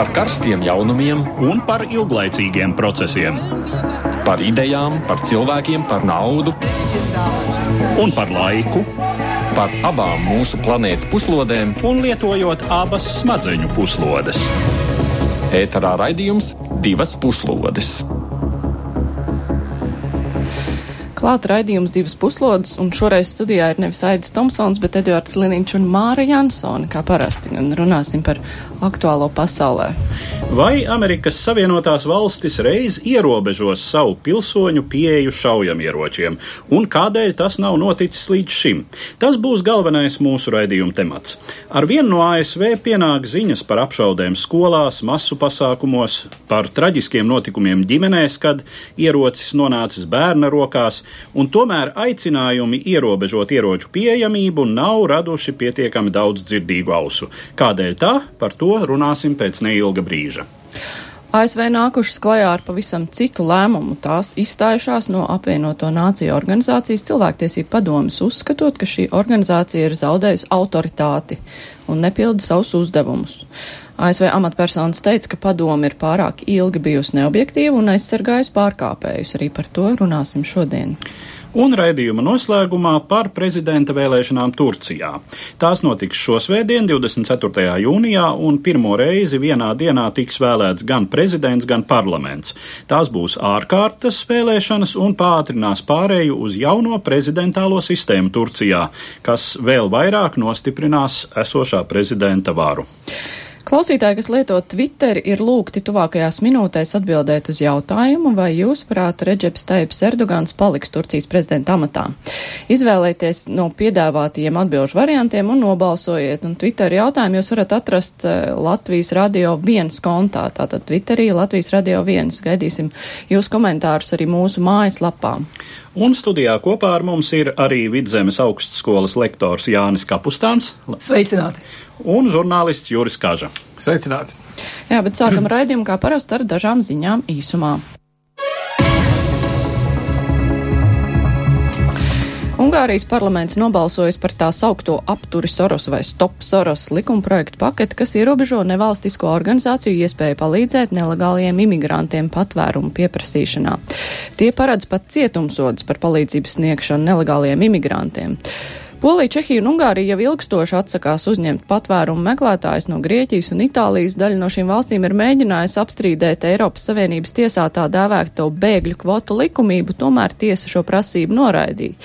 par karstiem jaunumiem un par ilglaicīgiem procesiem. Par idejām, par cilvēkiem, par naudu un par laiku. Par abām mūsu planētas puslodēm, un lietojot abas smadzeņu puslodes. Ēterā raidījums divas puslodes. Klāta raidījums divas puslodes, un šoreiz studijā ir nevis Aidis Tomsons, bet Edvards Liniņš un Māra Jansone, kā parasti, un runāsim par aktuālo pasaulē. Vai Amerikas Savienotās valstis reiz ierobežos savu pilsoņu pieeju šaujamieročiem, un kādēļ tas nav noticis līdz šim? Tas būs galvenais mūsu raidījuma temats. Ar vienu no ASV pienāk ziņas par apšaudēm skolās, masu pasākumos, par traģiskiem notikumiem ģimenēs, kad ierocis nonācis bērna rokās, un tomēr aicinājumi ierobežot ieroču pieejamību nav raduši pietiekami daudz dzirdīgu ausu. Kādēļ tā? Par to runāsim pēc neilga brīža. ASV nākušas klajā ar pavisam citu lēmumu. Tās izstājušās no apvienoto nāciju organizācijas cilvēktiesību padomas, uzskatot, ka šī organizācija ir zaudējusi autoritāti un nepilda savus uzdevumus. ASV amatpersonas teica, ka padoma ir pārāk ilgi bijusi neobjektīva un aizsargājusi pārkāpējus. Arī par to runāsim šodien un raidījuma noslēgumā par prezidenta vēlēšanām Turcijā. Tās notiks šosvētdien, 24. jūnijā, un pirmo reizi vienā dienā tiks vēlēts gan prezidents, gan parlaments. Tās būs ārkārtas vēlēšanas un pātrinās pārēju uz jauno prezidentālo sistēmu Turcijā, kas vēl vairāk nostiprinās esošā prezidenta varu. Klausītāji, kas lieto Twitteri, ir lūgti tuvākajās minūtēs atbildēt uz jautājumu, vai jūsuprāt Reģeps Taips Erdogans paliks Turcijas prezidenta amatā. Izvēlēties no piedāvātajiem atbilžu variantiem un nobalsojiet. Un Twitter jautājumu jūs varat atrast eh, Latvijas radio viens kontā. Tātad Twitterī Latvijas radio viens. Gaidīsim jūs komentārus arī mūsu mājaslapā. Un studijā kopā ar mums ir arī Vidzemes augstskolas lektors Jānis Kapustāns. Sveicināti! Un žurnālists Juris Kaža. Sveicināti! Jā, bet sākam raidījumu kā parasti ar dažām ziņām īsumā. Ungārijas parlaments nobalsojas par tā saukto apturi Soros vai Stop Soros likumprojektu paketi, kas ierobežo nevalstisko organizāciju iespēju palīdzēt nelegāliem imigrantiem patvērumu pieprasīšanā. Tie paredz pat cietumsodus par palīdzības sniegšanu nelegāliem imigrantiem. Polija, Čehija un Ungārija jau ilgstoši atsakās uzņemt patvērumu meklētājus no Grieķijas un Itālijas. Daļa no šīm valstīm ir mēģinājusi apstrīdēt Eiropas Savienības tiesā tā dēvēto bēgļu kvotu likumību, tomēr tiesa šo prasību noraidīja.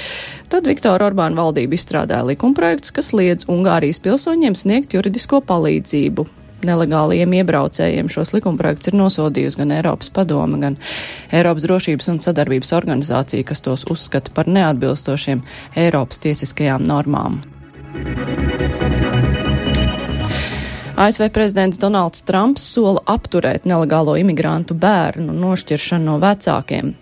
Tad Viktora Orbāna valdība izstrādāja likumprojekts, kas liedz Ungārijas pilsoņiem sniegt juridisko palīdzību nelegāliem iebraucējiem. Šos likumprojekts ir nosodījusi gan Eiropas padome, gan Eiropas drošības un sadarbības organizācija, kas tos uzskata par neatbilstošiem Eiropas tiesiskajām normām. ASV prezidents Donalds Trumps sola apturēt nelegālo imigrantu bērnu nošķiršanu no vecākiem.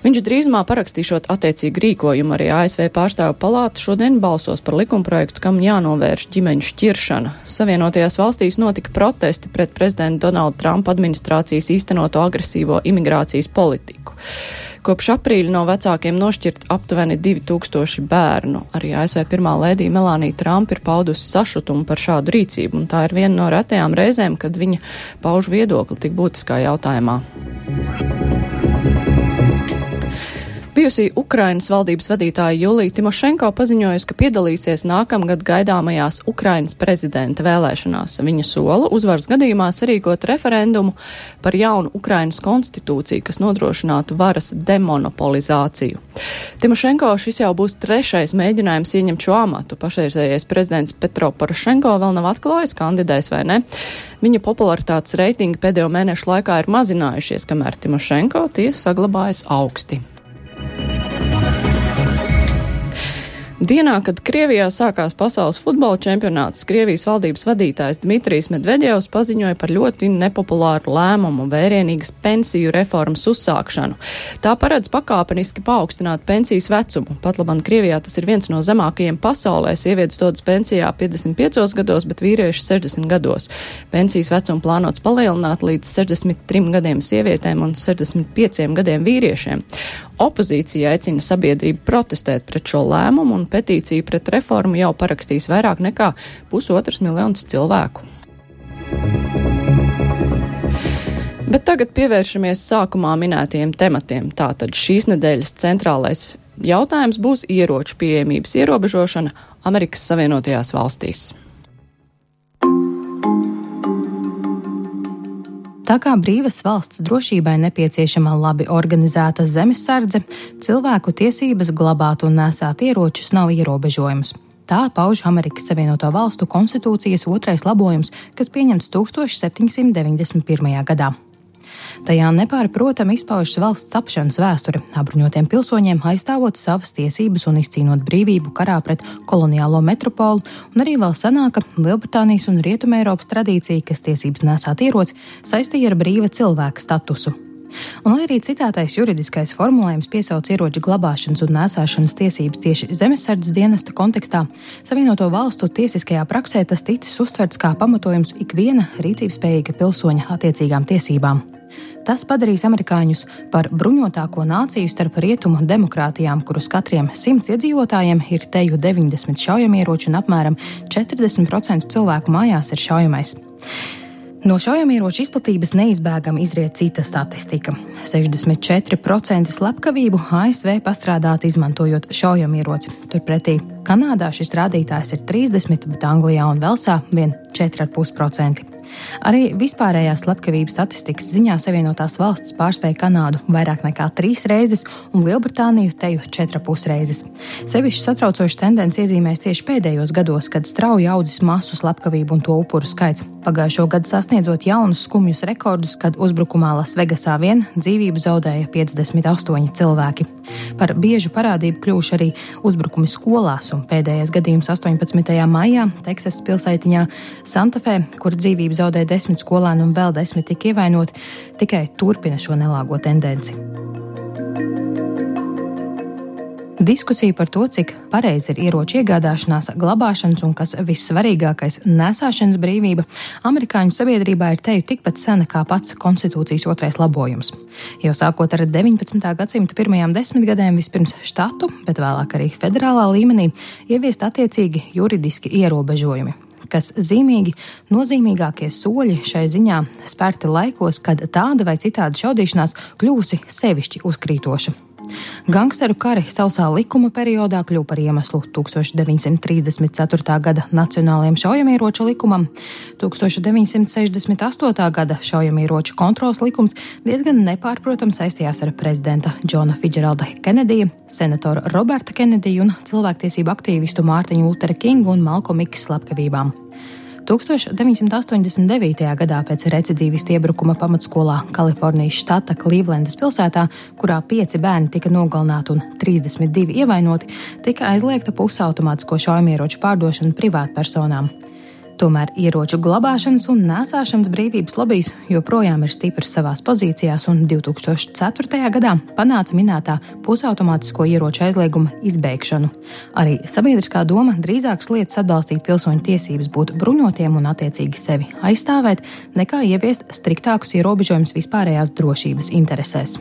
Viņš drīzumā parakstīšot attiecīgu rīkojumu arī ASV pārstāvu palātu šodien balsos par likumprojektu, kam jānovērš ģimeņu šķiršana. Savienotajās valstīs notika protesti pret prezidenta Donalda Trumpa administrācijas īstenoto agresīvo imigrācijas politiku. Kopš aprīļa no vecākiem nošķirt aptuveni 2000 bērnu. Arī ASV pirmā lēdija Melānija Trumpa ir paudusi sašutumu par šādu rīcību, un tā ir viena no retajām reizēm, kad viņa pauž viedokli tik būtiskā jautājumā. Bijusī Ukrainas valdības vadītāja Julija Timošenko paziņojusi, ka piedalīsies nākamgad gaidāmajās Ukrainas prezidenta vēlēšanās. Viņa sola uzvaras gadījumā sarīkot referendumu par jaunu Ukrainas konstitūciju, kas nodrošinātu varas demonopolizāciju. Timošenko šis jau būs trešais mēģinājums ieņemt šo amatu. Pašreizējais prezidents Petro Porošenko vēl nav atklājis, kandidēs vai ne. Viņa popularitātes reitingi pēdējo mēnešu laikā ir mazinājušies, kamēr Timošenko tie saglabājas augsti. Dienā, kad Krievijā sākās pasaules futbola čempionāts, Krievijas valdības vadītājs Dmitrijs Medvedevs paziņoja par ļoti nepopulāru lēmumu vērienīgas pensiju reformas uzsākšanu. Tā paredz pakāpeniski paaugstināt pensijas vecumu. Pat labam Krievijā tas ir viens no zemākajiem pasaulē. Sievietes dodas pensijā 55 gados, bet vīrieši 60 gados. Pensijas vecumu plānots palielināt līdz 63 gadiem sievietēm un 65 gadiem vīriešiem. Opozīcija aicina sabiedrību protestēt pret šo lēmumu, un petīciju pret reformu jau parakstīs vairāk nekā pusotrs miljonus cilvēku. Bet tagad pievēršamies sākumā minētajiem tematiem. Tātad šīs nedēļas centrālais jautājums būs ieroču pieejamības ierobežošana Amerikas Savienotajās valstīs. Tā kā brīvas valsts drošībai nepieciešama labi organizēta zemesardze, cilvēku tiesības glabāt un nesāt ieročus nav ierobežojums. Tā pauž Amerikas Savienoto Valstu konstitūcijas otrais labojums, kas pieņemts 1791. gadā. Tajā nepārprotami izpaužas valsts tapšanas vēsture, apbruņotiem pilsoņiem aizstāvot savas tiesības un izcīnot brīvību karā pret koloniālo metropolu, un arī vēl senāka Lielbritānijas un Rietumēropas tradīcija, kas tiesības nesāt ieroci, saistīja ar brīva cilvēka statusu. Un, lai arī citātais juridiskais formulējums piesauc ieroču glabāšanas un nēsāšanas tiesības tieši zemesardzes dienesta kontekstā, Savienoto valstu tiesiskajā praksē tas ticis uztverts kā pamatojums ikviena rīcības spējīga pilsoņa attiecīgām tiesībām. Tas padarīs amerikāņus par bruņotāko nāciju starp rietumu demokrātijām, kurus katriem simts iedzīvotājiem ir teju 90 šaujamieroči un apmēram 40% cilvēku mājās ir šaujamais. No šaujamieroču izplatības neizbēgami izriet cita statistika. 64% slepkavību ASV pastrādāt izmantojot šaujamieroci. Turpretī Kanādā šis rādītājs ir 30, bet Anglijā un Velsā vien 4,5%. Arī vispārējās slepkavības statistikas ziņā Savienotās valstis pārspēja Kanādu vairāk nekā trīs reizes un Lielbritāniju teju četrapus reizes. Sevišķi satraucoša tendence iezīmēs tieši pēdējos gados, kad strauji audzis masu slepkavību un to upuru skaits. Pagājušo gadu sasniedzot jaunus skumjus rekordus, kad uzbrukumā Lasvegasā vien dzīvību zaudēja 58 cilvēki. Par biežu parādību kļuvuši arī uzbrukumi skolās, un pēdējais gadījums 18. maijā Teksasas pilsētiņā Santafē, kur dzīvību zaudēja desmit skolēni un vēl desmit tika ievainoti, tikai turpina šo nelāgo tendenci. Diskusija par to, cik pareizi ir ieroču iegādāšanās, glabāšanas un, kas vissvarīgākais, nesāšanas brīvība, amerikāņu sabiedrībā ir teju tikpat sena kā pats konstitūcijas otrais labojums. Jau sākot ar 19. gadsimta pirmajām desmitgadēm vispirms štatu, bet vēlāk arī federālā līmenī ieviest attiecīgi juridiski ierobežojumi, kas zīmīgi nozīmīgākie soļi šai ziņā spērti laikos, kad tāda vai citāda šaudīšanās kļūsi sevišķi uzkrītoša. Gangsteru kari sausā likuma periodā kļuva par iemeslu 1934. gada Nacionālajiem šaujamieroču likumam. 1968. gada šaujamieroču kontrols likums diezgan nepārprotams saistījās ar prezidenta Džona Fidžeralda Kenedija, senatora Roberta Kenedija un cilvēktiesību aktīvistu Mārtiņu Lutera Kingu un Malkomu Miks slepkavībām. 1989. gadā pēc recidīvistu iebrukuma pamatskolā Kalifornijas štata Klīvlendas pilsētā, kurā pieci bērni tika nogalināti un 32 ievainoti, tika aizliegta pusautomātisko šaujamieroču pārdošana privātpersonām. Tomēr ieroču glabāšanas un nēsāšanas brīvības lobbyis joprojām ir stiprs savās pozīcijās, un 2004. gadā panāca minētā pusautomātisko ieroču aizlieguma izbeigšanu. Arī sabiedriskā doma drīzāk lietas atbalstīt pilsoņu tiesības būt bruņotiem un attiecīgi sevi aizstāvēt, nekā ieviest striktākus ierobežojumus vispārējās drošības interesēs.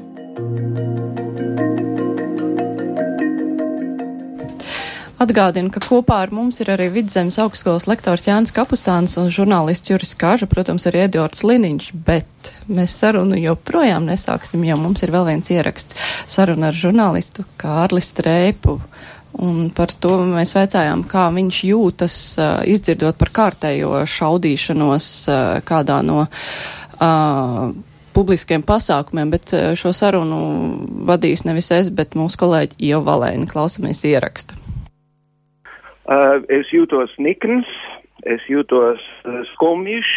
Atgādinu, ka kopā ar mums ir arī Vidzemes augstskolas lektors Jānis Kapustāns un žurnālists Juris Kāža, protams, arī Edvards Liniņš, bet mēs sarunu joprojām nesāksim, jo mums ir vēl viens ieraksts saruna ar žurnālistu Kārli Streipu. Un par to mēs veicājām, kā viņš jūtas, izdzirdot par kārtējo šaudīšanos kādā no uh, publiskiem pasākumiem, bet šo sarunu vadīs nevis es, bet mūsu kolēģi Ieva Valēna. Klausamies ierakstu. Uh, es jūtos nikns, es jūtos uh, skumjš,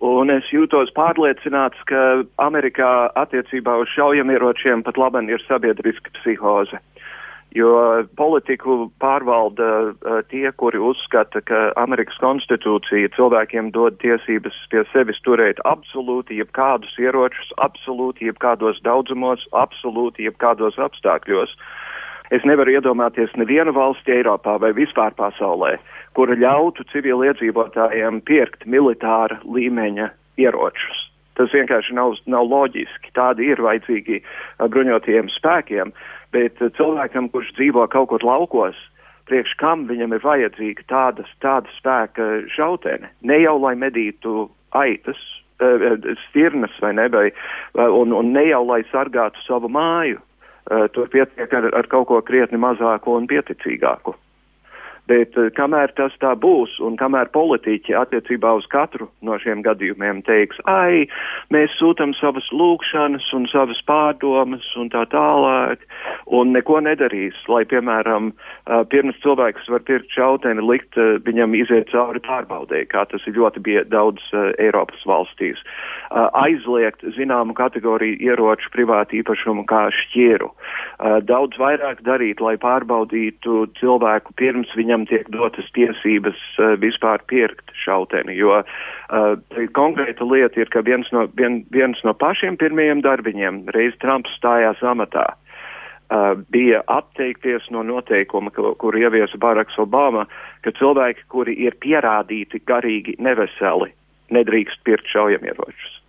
un es jūtos pārliecināts, ka Amerikā attiecībā uz šaujamieročiem pat laban ir sabiedriska psihoze. Jo politiku pārvalda uh, tie, kuri uzskata, ka Amerikas konstitūcija cilvēkiem dod tiesības pie sevis turēt absolūti jebkādus ieročus, absolūti jebkādos daudzumos, absolūti jebkādos apstākļos. Uh, Es nevaru iedomāties nevienu valsti Eiropā vai vispār pasaulē, kura ļautu civiliedzīvotājiem pirkt militāra līmeņa ieročus. Tas vienkārši nav, nav loģiski. Tādi ir vajadzīgi bruņotajiem spēkiem, bet cilvēkam, kurš dzīvo kaut kur laukos, priekš kam viņam ir vajadzīga tāda, tāda spēka šautene. Ne jau lai medītu aitas stirnas vai ne, vai, un, un ne jau lai sargātu savu māju. Uh, tur pietiek ar, ar kaut ko krietni mazāku un pieticīgāku. Bet uh, kamēr tas tā būs un kamēr politiķi attiecībā uz katru no šiem gadījumiem teiks, ai, mēs sūtam savas lūkšanas un savas pārdomas un tā tālāk, un neko nedarīs, lai, piemēram, uh, pirms cilvēks var pirkt šauteni, likt uh, viņam iziet cauri pārbaudē, kā tas ir ļoti bija daudz Eiropas valstīs. Aizliegt zināmu kategoriju ieroču privātu īpašumu kā šķieru. Daudz vairāk darīt, lai pārbaudītu cilvēku pirms viņam viņam tiek dotas tiesības uh, vispār pirkt šauteni, jo uh, konkrēta lieta ir, ka viens no, vien, viens no pašiem pirmajiem darbiņiem, reiz Trumps stājās amatā, uh, bija atteikties no noteikuma, kur, kur ieviesa Baraks Obama, ka cilvēki, kuri ir pierādīti garīgi neveseli, nedrīkst pirkt šaujamieročus.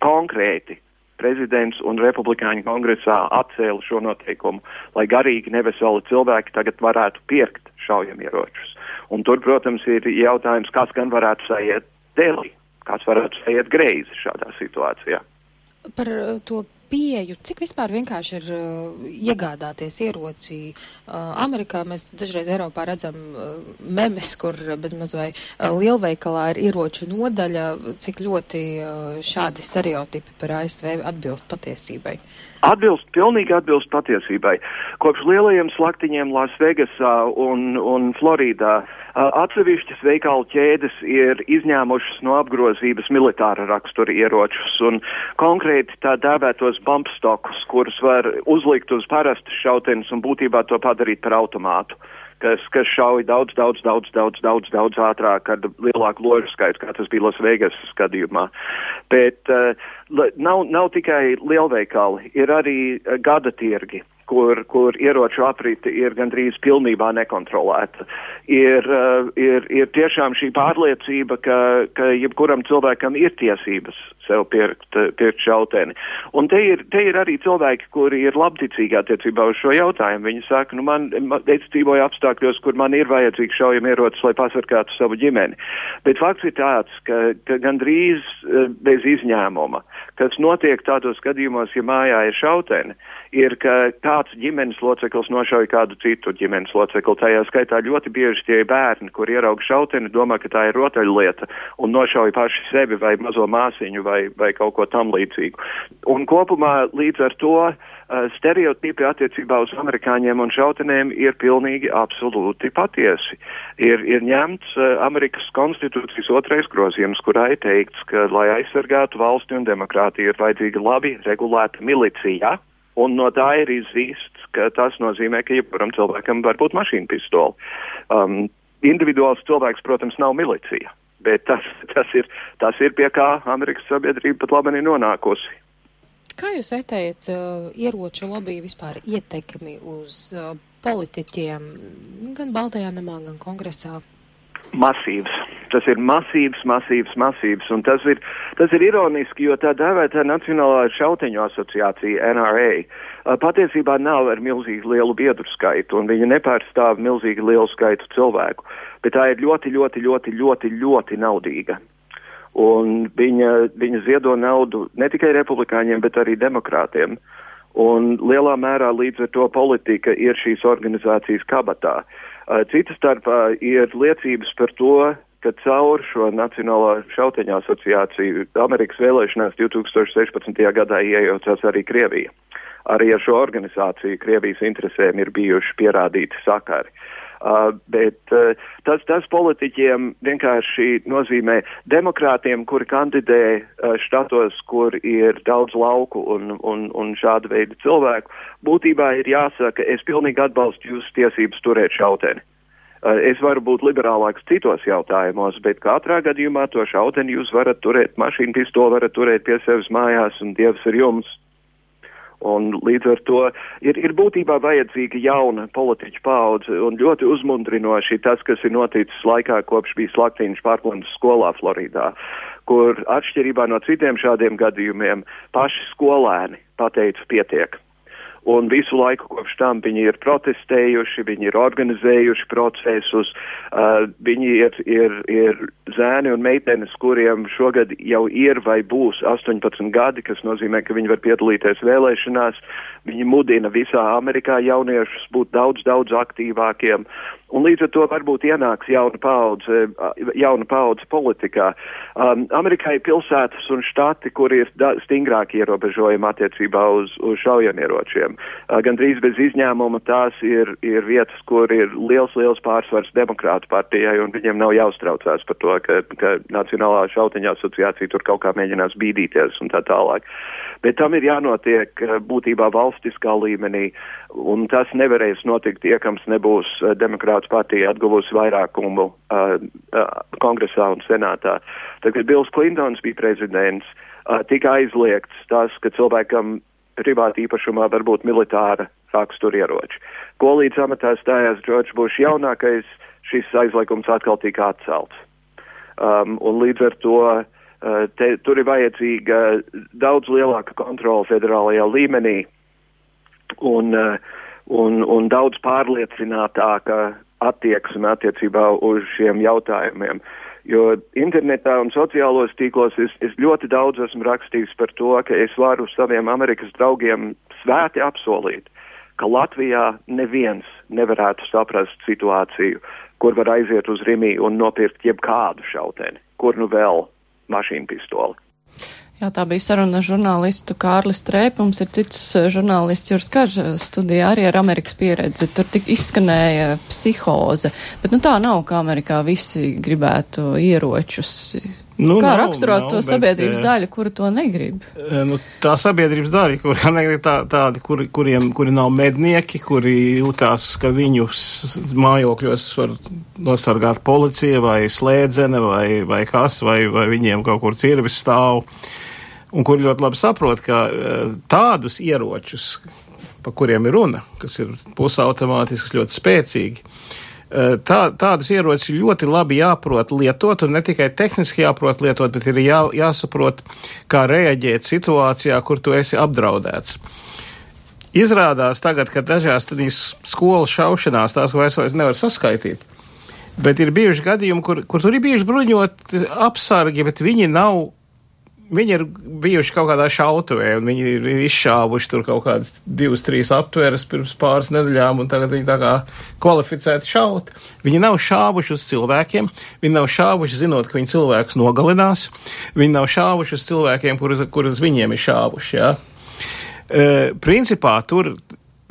Konkrēti prezidents un republikāņu kongresā atcēla šo noteikumu, lai garīgi neveseli cilvēki tagad varētu pirkt šaujamieročus. Un tur, protams, ir jautājums, kas gan varētu sajiet dēlī, kas varētu sajiet greizi šādā situācijā. Par uh, to pieeju, cik vispār vienkārši ir uh, iegādāties ieroci. Uh, Amerikā mēs dažreiz Eiropā redzam uh, memes, kur bezmaz vai uh, lielveikalā ir ieroču nodaļa, cik ļoti uh, šādi stereotipi par ASV atbilst patiesībai. Atbilst, pilnīgi atbilst patiesībai. Kopš lielajiem slaktiņiem Lasvegasā un, un Floridā atsevišķas veikalu ķēdes ir izņēmušas no apgrozības militāra rakstura ieročus un konkrēti tā dēvētos bumpstokus, kurus var uzlikt uz parastas šautenes un būtībā to padarīt par automātu kas, kas šauj daudz, daudz, daudz, daudz, daudz, daudz ātrāk ar lielāku ložu skaitu, kā tas bija Las Vegas gadījumā. Bet uh, nav, nav tikai lielveikali, ir arī uh, gada tirgi kur, kur ieroču aprite ir gandrīz pilnībā nekontrolēta. Ir, uh, ir, ir tiešām šī pārliecība, ka, ka jebkuram cilvēkam ir tiesības sev pirkt, pirkt šauteni. Un te ir, te ir arī cilvēki, kuri ir labticīgi attiecībā uz šo jautājumu. Viņi saka, nu man, es dzīvoju apstākļos, kur man ir vajadzīgs šaujamierocis, lai pasargātu savu ģimeni. Bet fakts ir tāds, ka, ka gandrīz uh, bez izņēmuma, kas notiek tādos gadījumos, ja mājā ir šauteni, ir, ka kāds ģimenes loceklis nošauja kādu citu ģimenes locekli. Tajā skaitā ļoti bieži tie bērni, kur ieraug šauteni, domā, ka tā ir rotaļlieta un nošauja paši sevi vai mazo māsiņu vai, vai kaut ko tam līdzīgu. Un kopumā līdz ar to uh, stereotipi attiecībā uz amerikāņiem un šautenēm ir pilnīgi absolūti patiesi. Ir, ir ņemts uh, Amerikas konstitūcijas otrais grozījums, kurā ir teikts, ka, lai aizsargātu valsti un demokrātiju, ir vajadzīga labi regulēta milicija. Un no tā ir izzīsts, ka tas nozīmē, ka jebkuram cilvēkam var būt mašīna pistola. Um, individuāls cilvēks, protams, nav milicija, bet tas, tas, ir, tas ir pie kā Amerikas sabiedrība pat labi ir nonākusi. Kā jūs vērtējat uh, ieroču lobby vispār ietekmi uz uh, politiķiem gan Baltajā namā, gan kongresā? Masīvs tas ir masīvs, masīvs, masīvs, un tas ir, tas ir ironiski, jo tā dēvētā Nacionālā šauteņu asociācija NRA patiesībā nav ar milzīgi lielu biedru skaitu, un viņa nepārstāv milzīgi lielu skaitu cilvēku, bet tā ir ļoti, ļoti, ļoti, ļoti, ļoti naudīga. Un viņa, viņa ziedo naudu ne tikai republikāņiem, bet arī demokrātiem. Un lielā mērā līdz ar to politika ir šīs organizācijas kabatā. Cita starpā ir liecības par to, ka caur šo Nacionālā šauteņa asociāciju Amerikas vēlēšanās 2016. gadā iejaucās arī Krievija. Arī ar šo organizāciju Krievijas interesēm ir bijuši pierādīti sakari. Uh, bet uh, tas, tas politiķiem vienkārši nozīmē demokrātiem, kuri kandidē uh, štatos, kur ir daudz lauku un, un, un šāda veida cilvēku, būtībā ir jāsaka, es pilnīgi atbalstu jūsu tiesības turēt šauteni. Eh, es varu būt liberālāks citos jautājumos, bet katrā gadījumā to šauteni jūs varat turēt, mašīnu pistoli varat turēt pie sevis mājās un Dievs ir jums. Un līdz ar to ir, ir būtībā vajadzīga jauna politiķa paudze un ļoti uzmundrinoši tas, kas ir noticis laikā, kopš bija slaktiņš pārplantas skolā Floridā, kur atšķirībā no citiem šādiem gadījumiem paši skolēni pateica pietiek un visu laiku kopš tam viņi ir protestējuši, viņi ir organizējuši procesus, uh, viņi ir, ir, ir zēni un meitenes, kuriem šogad jau ir vai būs 18 gadi, kas nozīmē, ka viņi var piedalīties vēlēšanās. Viņi mudina visā Amerikā jauniešus būt daudz, daudz aktīvākiem. Un līdz ar to varbūt ienāks jauna paudze, jauna paudze politikā. Um, Amerikā ir pilsētas un štati, kur ir stingrāk ierobežojumi attiecībā uz, uz šaujamieročiem. Uh, Gan drīz bez izņēmuma tās ir, ir vietas, kur ir liels, liels pārsvars demokrātu partijai, un viņiem nav jāuztraucās par to, ka, ka Nacionālā šautiņa asociācija tur kaut kā mēģinās bīdīties un tā tālāk. Bet tam ir jānotiek būtībā valstiskā līmenī, un tas nevarēs notikt, iekams nebūs demokrātu partija atguvusi vairākumu uh, uh, kongresā un senātā. Tad, kad Bills Klintons bija prezidents, uh, tika aizliegts tas, ka cilvēkam privāti īpašumā var būt militāra rakstura ieroči. Ko līdz amatā stājās Džordžs Bušs jaunākais, šis aizliegums atkal tika atcelts. Um, un līdz ar to uh, te, tur ir vajadzīga daudz lielāka kontrola federālajā līmenī un, un, un daudz pārliecinātāka attieksme attiecībā uz šiem jautājumiem. Jo internetā un sociālos tīklos es, es ļoti daudz esmu rakstījis par to, ka es varu saviem Amerikas draugiem svēti apsolīt, ka Latvijā neviens nevarētu saprast situāciju, kur var aiziet uz Rimī un nopirkt jebkādu šauteni, kur nu vēl mašīnu pistoli. Jā, tā bija saruna ar žurnālistu Kārlis Strēpu. Mums ir cits eh, žurnālists Juris Kažs studijā arī ar Amerikas pieredzi. Tur tik izskanēja psihoze. Bet nu tā nav, kā Amerikā visi gribētu ieročus. Nu, Kā nav, raksturot nav, to sabiedrības bet, daļu, kura to negrib? Eh, nu, tā sabiedrības daļa, kurā negrib tā, tādi, kuri, kuriem, kuri nav mednieki, kuri jūtās, ka viņus mājokļos var nosargāt policija vai slēdzene vai, vai kas, vai, vai viņiem kaut kur cirvis stāv. Uh, un kur ļoti labi saprot, ka eh, tādus ieročus, pa kuriem ir runa, kas ir pusautomātiski, ļoti spēcīgi, eh, tā, tādus ieročus ļoti labi jāprot lietot, un ne tikai tehniski jāprot lietot, bet ir jā, jāsaprot, kā reaģēt situācijā, kur tu esi apdraudēts. Izrādās tagad, ka dažās skolu šaušanās tās vairs, vairs nevar saskaitīt. Bet ir bijuši gadījumi, kur, kur tur ir bijuši bruņoti apsargi, bet viņi nav Viņi ir bijuši kaut kādā šautavē, un viņi ir izšāvuši tur kaut kādas divas, trīs aptveres pirms pāris nedēļām, un tagad viņi tā kā kvalificēti šaut. Viņi nav šāvuši uz cilvēkiem, viņi nav šāvuši zinot, ka viņi cilvēkus nogalinās, viņi nav šāvuši uz cilvēkiem, kurus, kurus viņiem ir šāvuši. Ja? E, principā tur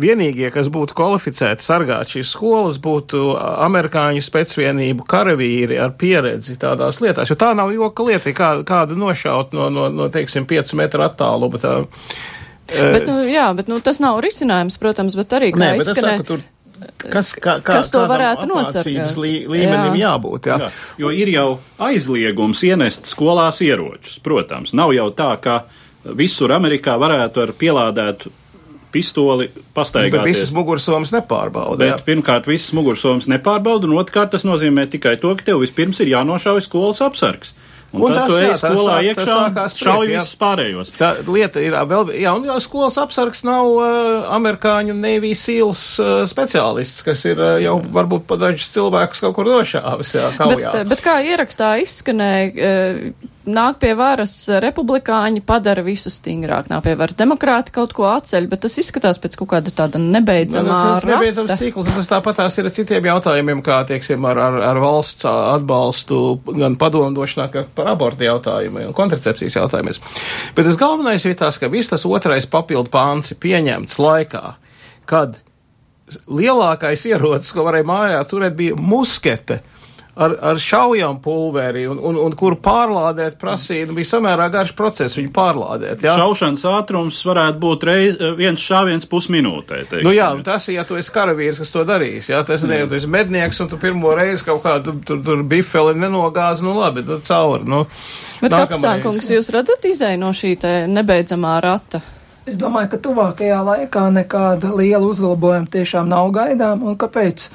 Vienīgie, kas būtu kvalificēti sargāt šīs skolas, būtu amerikāņu specvienību karavīri ar pieredzi tādās lietās, jo tā nav joka lieta, kā, kādu nošaut no, no, no, teiksim, 5 metru attāluma. Tā, bet, nu, jā, bet nu, tas nav risinājums, protams, bet arī kā Nē, bet izskanē... Saku, tur... Kas, kā, kā, kas to varētu nosargāt? Lī, līmenim jā. jābūt. Jā. Jā, jo ir jau aizliegums ienest skolās ieročus. Protams, nav jau tā, ka visur Amerikā varētu ar pielādētu pistoli pastaigāties. Bet visas mugursomas nepārbauda. Bet jā. pirmkārt, visas mugursomas nepārbauda, un otrkārt tas nozīmē tikai to, ka tev vispirms ir jānošauj skolas apsargs. Un, un tas, tu ej skolā sāk, iekšā un šauj visus pārējos. Tā lieta ir vēl, jā, un jau skolas apsargs nav uh, amerikāņu Navy Seals uh, speciālists, kas ir uh, jau varbūt pa dažus cilvēkus kaut kur nošāvis, jā, kaujā. Bet, bet kā ierakstā izskanēja, uh, nāk pie varas republikāņi, padara visu stingrāk, nāk pie varas demokrāti kaut ko atceļ, bet tas izskatās pēc kaut kāda tāda nebeidzamā. Nu, tas ir nebeidzams cikls, un tas tāpatās ir ar citiem jautājumiem, kā, tieksim, ar, ar, ar valsts atbalstu gan padomdošanā, kā par abortu jautājumiem un kontracepcijas jautājumiem. Bet tas galvenais ir tas, ka viss tas otrais papildu pāns ir pieņemts laikā, kad lielākais ierocis, ko varēja mājā turēt, bija muskete ar, ar šaujam pulveri un, un, un kuru pārlādēt prasīja, nu, bija samērā garš process viņu pārlādēt. Jā? Šaušanas ātrums varētu būt reiz, viens šāviens pusminūtē. Teiksim. Nu jā, tas ir, ja tu esi karavīrs, kas to darīs, jā, tas ir, ja tu esi mednieks un tu pirmo reizi kaut kādu tur, tur bifeli nenogāzi, nu labi, tu cauri. Nu, Bet kapsākungs, jūs redzat izēju no šī te nebeidzamā rata? Es domāju, ka tuvākajā laikā nekāda liela uzlabojuma tiešām nav gaidām, un kāpēc?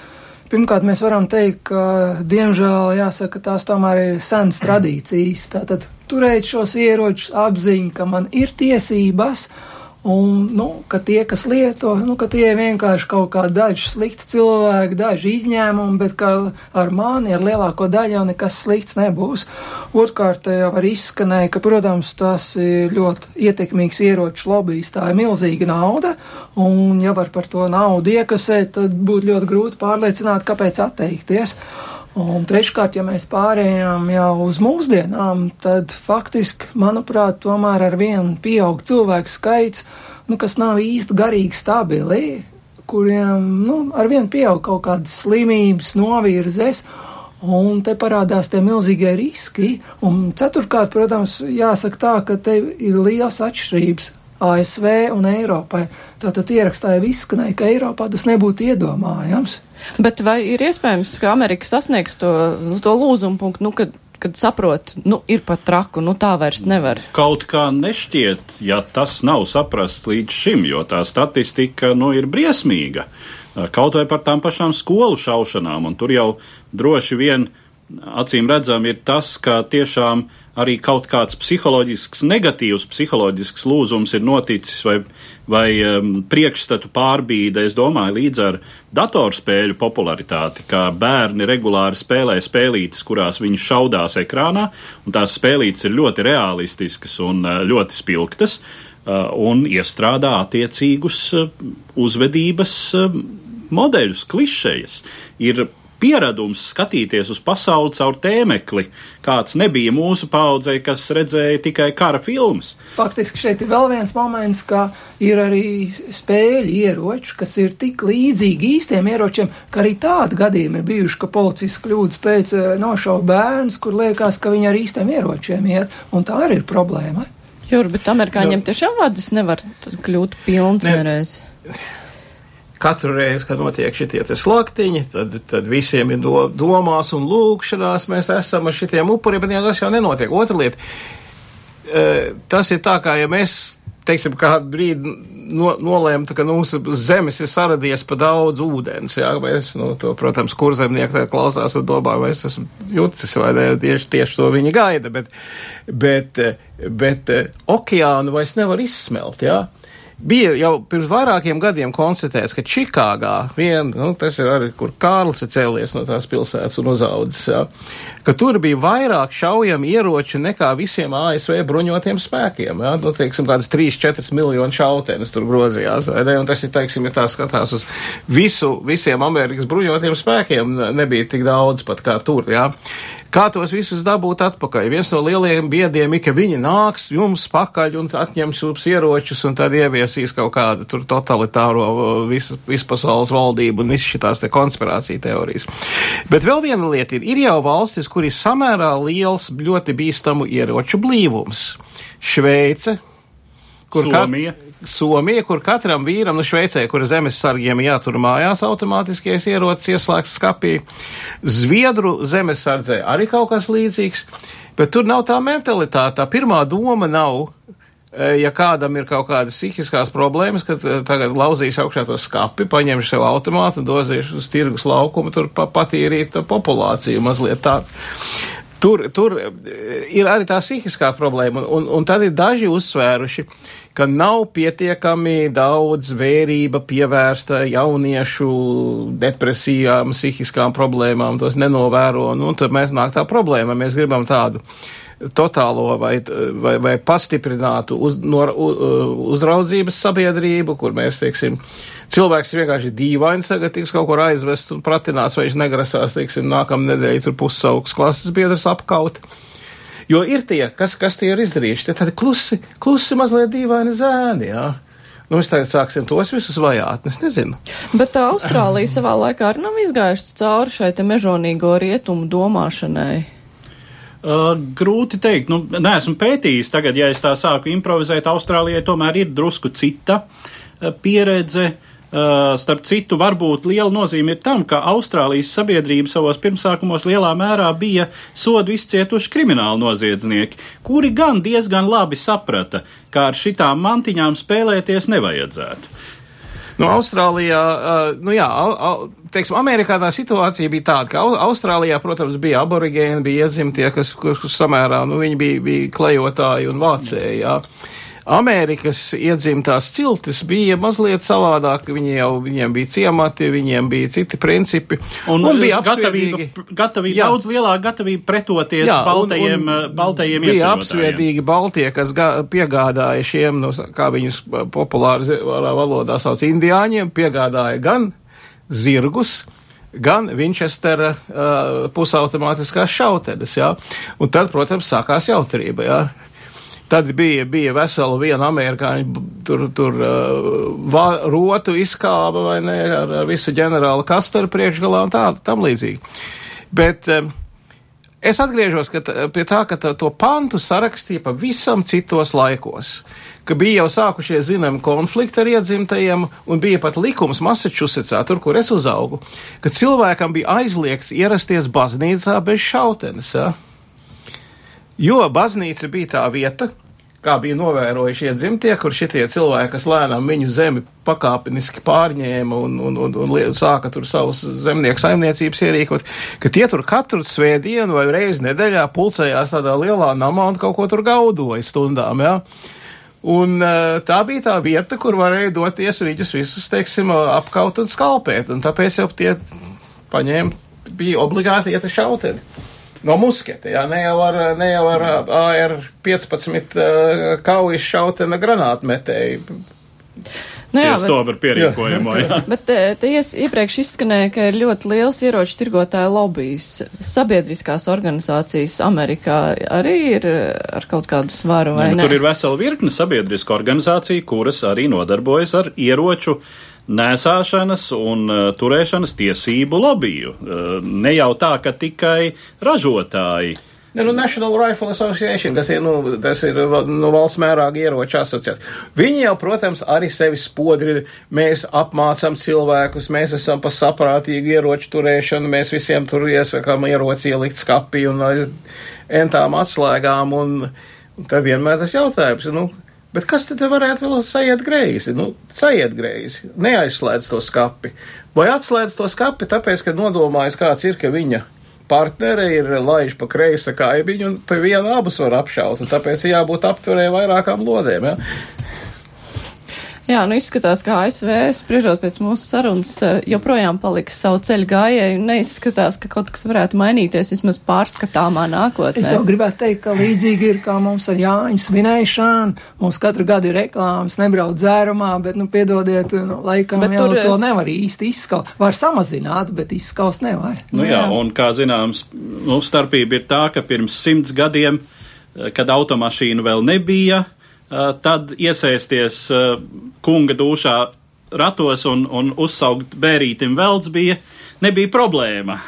Pirmkārt, mēs varam teikt, ka, diemžēl, jāsaka, tās tomēr ir senas tradīcijas. Tātad turēt šos ieročus apziņu, ka man ir tiesības, Un, nu, ka tie, kas lieto, nu, ka tie vienkārši kaut kā daži slikti cilvēki, daži izņēmumi, bet ka ar mani, ar lielāko daļu jau nekas slikts nebūs. Otrkārt, jau var izskanēja, ka, protams, tas ir ļoti ietekmīgs ieroču lobbyis, tā ir milzīga nauda, un ja var par to naudu iekasēt, tad būtu ļoti grūti pārliecināt, kāpēc atteikties. Un treškārt, ja mēs pārējām jau uz mūsdienām, tad faktiski, manuprāt, tomēr ar vienu pieaug cilvēku skaits, nu, kas nav īsti garīgi stabili, kuriem, nu, ar vienu pieaug kaut kādas slimības, novirzes, un te parādās tie milzīgie riski. Un ceturkārt, protams, jāsaka tā, ka te ir liels atšķirības ASV un Eiropai. Tātad ierakstāja izskanēja, ka Eiropā tas nebūtu iedomājams. Bet vai ir iespējams, ka Amerika sasniegs to, nu, to lūzumu punktu, nu, kad, kad saprot, nu, ir pat traku, nu, tā vairs nevar? Kaut kā nešķiet, ja tas nav saprasts līdz šim, jo tā statistika, nu, ir briesmīga. Kaut vai par tām pašām skolu šaušanām, un tur jau droši vien acīm redzam ir tas, ka tiešām arī kaut kāds psiholoģisks, negatīvs psiholoģisks lūzums ir noticis vai vai um, priekšstatu pārbīde, es domāju, līdz ar datorspēļu popularitāti, kā bērni regulāri spēlē spēlītes, kurās viņi šaudās ekrānā, un tās spēlītes ir ļoti realistiskas un uh, ļoti spilgtas, uh, un iestrādā attiecīgus uh, uzvedības uh, modeļus, klišejas. Ir pieradums skatīties uz pasauli caur tēmekli, kāds nebija mūsu paudzei, kas redzēja tikai kara filmas. Faktiski šeit ir vēl viens moments, ka ir arī spēļu ieroči, kas ir tik līdzīgi īstiem ieročiem, ka arī tādi gadījumi ir bijuši, ka policists kļūdas pēc eh, nošauba bērns, kur liekas, ka viņi ar īstiem ieročiem iet, un tā arī ir problēma. Jūra, bet amerikāņiem tiešām vadas nevar kļūt pilns vienreiz. Ne katru reizi, kad notiek šitie slaktiņi, tad, tad visiem ir do, domās un lūkšanās, mēs esam ar šitiem upuriem, bet jā, tas jau nenotiek. Otra lieta, e, tas ir tā, kā ja mēs, teiksim, kādu brīdi no, nolēmtu, ka mūsu zemes ir saradies pa daudz ūdens, jā, mēs, nu, to, protams, kurzemnieki tā klausās un domā, vai es esmu jucis, vai ne, tieši, tieši to viņi gaida, bet, bet, bet okeānu vairs nevar izsmelt, jā. Bija jau pirms vairākiem gadiem konstatēts, ka Čikāgā, vien, nu, tas ir arī, kur Kārlis ir cēlies no tās pilsētas un uzaudzis, jā, ka tur bija vairāk šaujami ieroči nekā visiem ASV bruņotiem spēkiem. Jā, nu, teiksim, kādas 3-4 miljonu šautenes tur grozījās, vai ne? Un tas ir, teiksim, ja tā skatās uz visu, visiem Amerikas bruņotiem spēkiem, nebija tik daudz pat kā tur, jā. Kā tos visus dabūt atpakaļ? Viens no lielajiem biediem ir, ka viņi nāks jums pakaļ un atņems jums ieročus un tad ieviesīs kaut kādu tur totalitāro visu, visu pasaules valdību un visas šitās te konspirācija teorijas. Bet vēl viena lieta ir, ir jau valstis, kur ir samērā liels, ļoti bīstamu ieroču blīvums. Šveice, kur Somija. Kat, Somija, kur katram vīram, nu Šveicē, kur zemesargiem jātur mājās automātiskais ierocis ieslēgts skapī, Zviedru zemesardzē arī kaut kas līdzīgs, bet tur nav tā mentalitāte, tā pirmā doma nav, e, ja kādam ir kaut kādas psihiskās problēmas, ka e, tagad lauzīs augšā to skapi, paņemš sev automātu un dozīs uz tirgus laukumu, tur patīrīt populāciju mazliet tā. Tur, tur e, ir arī tā psihiskā problēma, un, un, un tad ir daži uzsvēruši, ka nav pietiekami daudz vērība pievērsta jauniešu depresijām, psihiskām problēmām, tos nenovēro, nu, tad mēs nāk tā problēma, mēs gribam tādu totālo vai, vai, vai pastiprinātu uz, no, uzraudzības sabiedrību, kur mēs, teiksim, cilvēks vienkārši dīvains tagad tiks kaut kur aizvest un pratinās, vai viņš negrasās, teiksim, nākamā nedēļa tur pussauks klases biedrs apkaut. Jo ir tie, kas, kas tie ir izdarījuši, tie tādi klusi, klusi mazliet dīvaini zēni, jā. Nu, mēs tagad sāksim tos visus vajāt, es nezinu. Bet tā Austrālija savā laikā arī nav izgājuši cauri šai te mežonīgo rietumu domāšanai. Uh, grūti teikt, nu, neesmu pētījis tagad, ja es tā sāku improvizēt, Austrālijai tomēr ir drusku cita uh, pieredze. Uh, Uh, starp citu, varbūt liela nozīme ir tam, ka Austrālijas sabiedrība savos pirmsākumos lielā mērā bija sodu izcietuši krimināli noziedznieki, kuri gan diezgan labi saprata, ka ar šitām mantiņām spēlēties nevajadzētu. Nu, Austrālijā, uh, nu jā, au, teiksim, Amerikā tā situācija bija tāda, ka Austrālijā, protams, bija aborigēni, bija iedzimtie, kas, kas samērā, nu, viņi bija, bija klejotāji un vācēji, jā. Amerikas iedzimtās ciltis bija mazliet savādāk, viņi jau, viņiem bija ciemati, viņiem bija citi principi. Un, un bija gatavība, gatavība Jā. daudz lielāka gatavība pretoties Jā, un- baltajiem, un uh, baltajiem bija apsviedīgi Baltie, kas piegādāja šiem, nu, kā viņus populāri zi- valodā sauc, indiāņiem, piegādāja gan zirgus, gan Winchestera uh, pusautomātiskās šautenes, jā. Un tad, protams, sākās jautrība, jā. Tad bija, bija vesela viena amerikāņu b- tur, tur uh, va, rotu izkāba vai ne, ar, ar visu ģenerāla kasteru priekšgalā un tā, tam līdzīgi. Bet um, es atgriežos ka, pie tā, ka t- to pantu sarakstīja pavisam citos laikos, ka bija jau sākušies zinām konflikti ar iedzimtajiem, un bija pat likums Massachusettsā, tur, kur es uzaugu, ka cilvēkam bija aizliegts ierasties baznīcā bez šautenes. Ja? Jo baznīca bija tā vieta, kā bija novērojuši iedzimtie, kur šitie cilvēki, kas lēnām viņu zemi pakāpeniski pārņēma un, un, un, un sāka tur savus zemnieku saimniecības ierīkot, ka tie tur katru svētdienu vai reizi nedēļā pulcējās tādā lielā namā un kaut ko tur gaudoja stundām, jā. Ja? Un eh, tā bija tā vieta, kur varēja doties viņus visus, teiksim, apkaut un skalpēt, un tāpēc jau tie paņēma, bija obligāti iet šauteni. No musketa, jā, ne jau ar, ne jau ar AR-15 uh, kaujas šautena granātmetēju. Nu, jā, Tieši bet, to par pierīkojumu. jā. bet te, te iepriekš izskanēja, ka ir ļoti liels ieroču tirgotāju lobbyis. Sabiedriskās organizācijas Amerikā arī ir ar kaut kādu svaru vai Ja, nu, ne? tur ir vesela virkne sabiedriska organizācija, kuras arī nodarbojas ar ieroču nēsāšanas un uh, turēšanas tiesību lobiju. Uh, ne jau tā, ka tikai ražotāji. Ne, nu, National Rifle Association, kas ir, nu, tas ir nu, valsts mēroga ieroču asociācija. Viņi jau, protams, arī sevi spodri, mēs apmācam cilvēkus, mēs esam pa saprātīgu ieroču turēšanu, mēs visiem tur iesakām ieroci ielikt skapī un entām atslēgām, un, un tad vienmēr tas jautājums, nu, bet kas tad varētu vēl sajiet greizi? Nu, sajiet greizi, neaizslēdz to skapi. Vai atslēdz to skapi, tāpēc, ka nodomājas kāds ir, ka viņa partneri ir laiž pa kreisa kaimiņu un pa vienu abus var apšaut, un tāpēc jābūt apturē vairākām lodēm, ja? Jā, nu izskatās, ka ASV, spriežot pēc mūsu sarunas, eh, joprojām paliks savu ceļu gājēju un neizskatās, ka kaut kas varētu mainīties vismaz pārskatāmā nākotnē. Es jau gribētu teikt, ka līdzīgi ir kā mums ar Jāņu svinēšanu. Mums katru gadu ir reklāmas, nebrauc dzērumā, bet, nu, piedodiet, nu, laikam Bet jau tur to es- nevar īsti izskaust. Var samazināt, bet izskaust nevar. Nu, jā, un kā zināms, nu, starpība ir tā, ka pirms simts gadiem, eh, kad automašīnu vēl nebija, tad iesaisties eh, kunga dūšā ratos un, un uzsaukt bērītim velds bija, nebija problēma.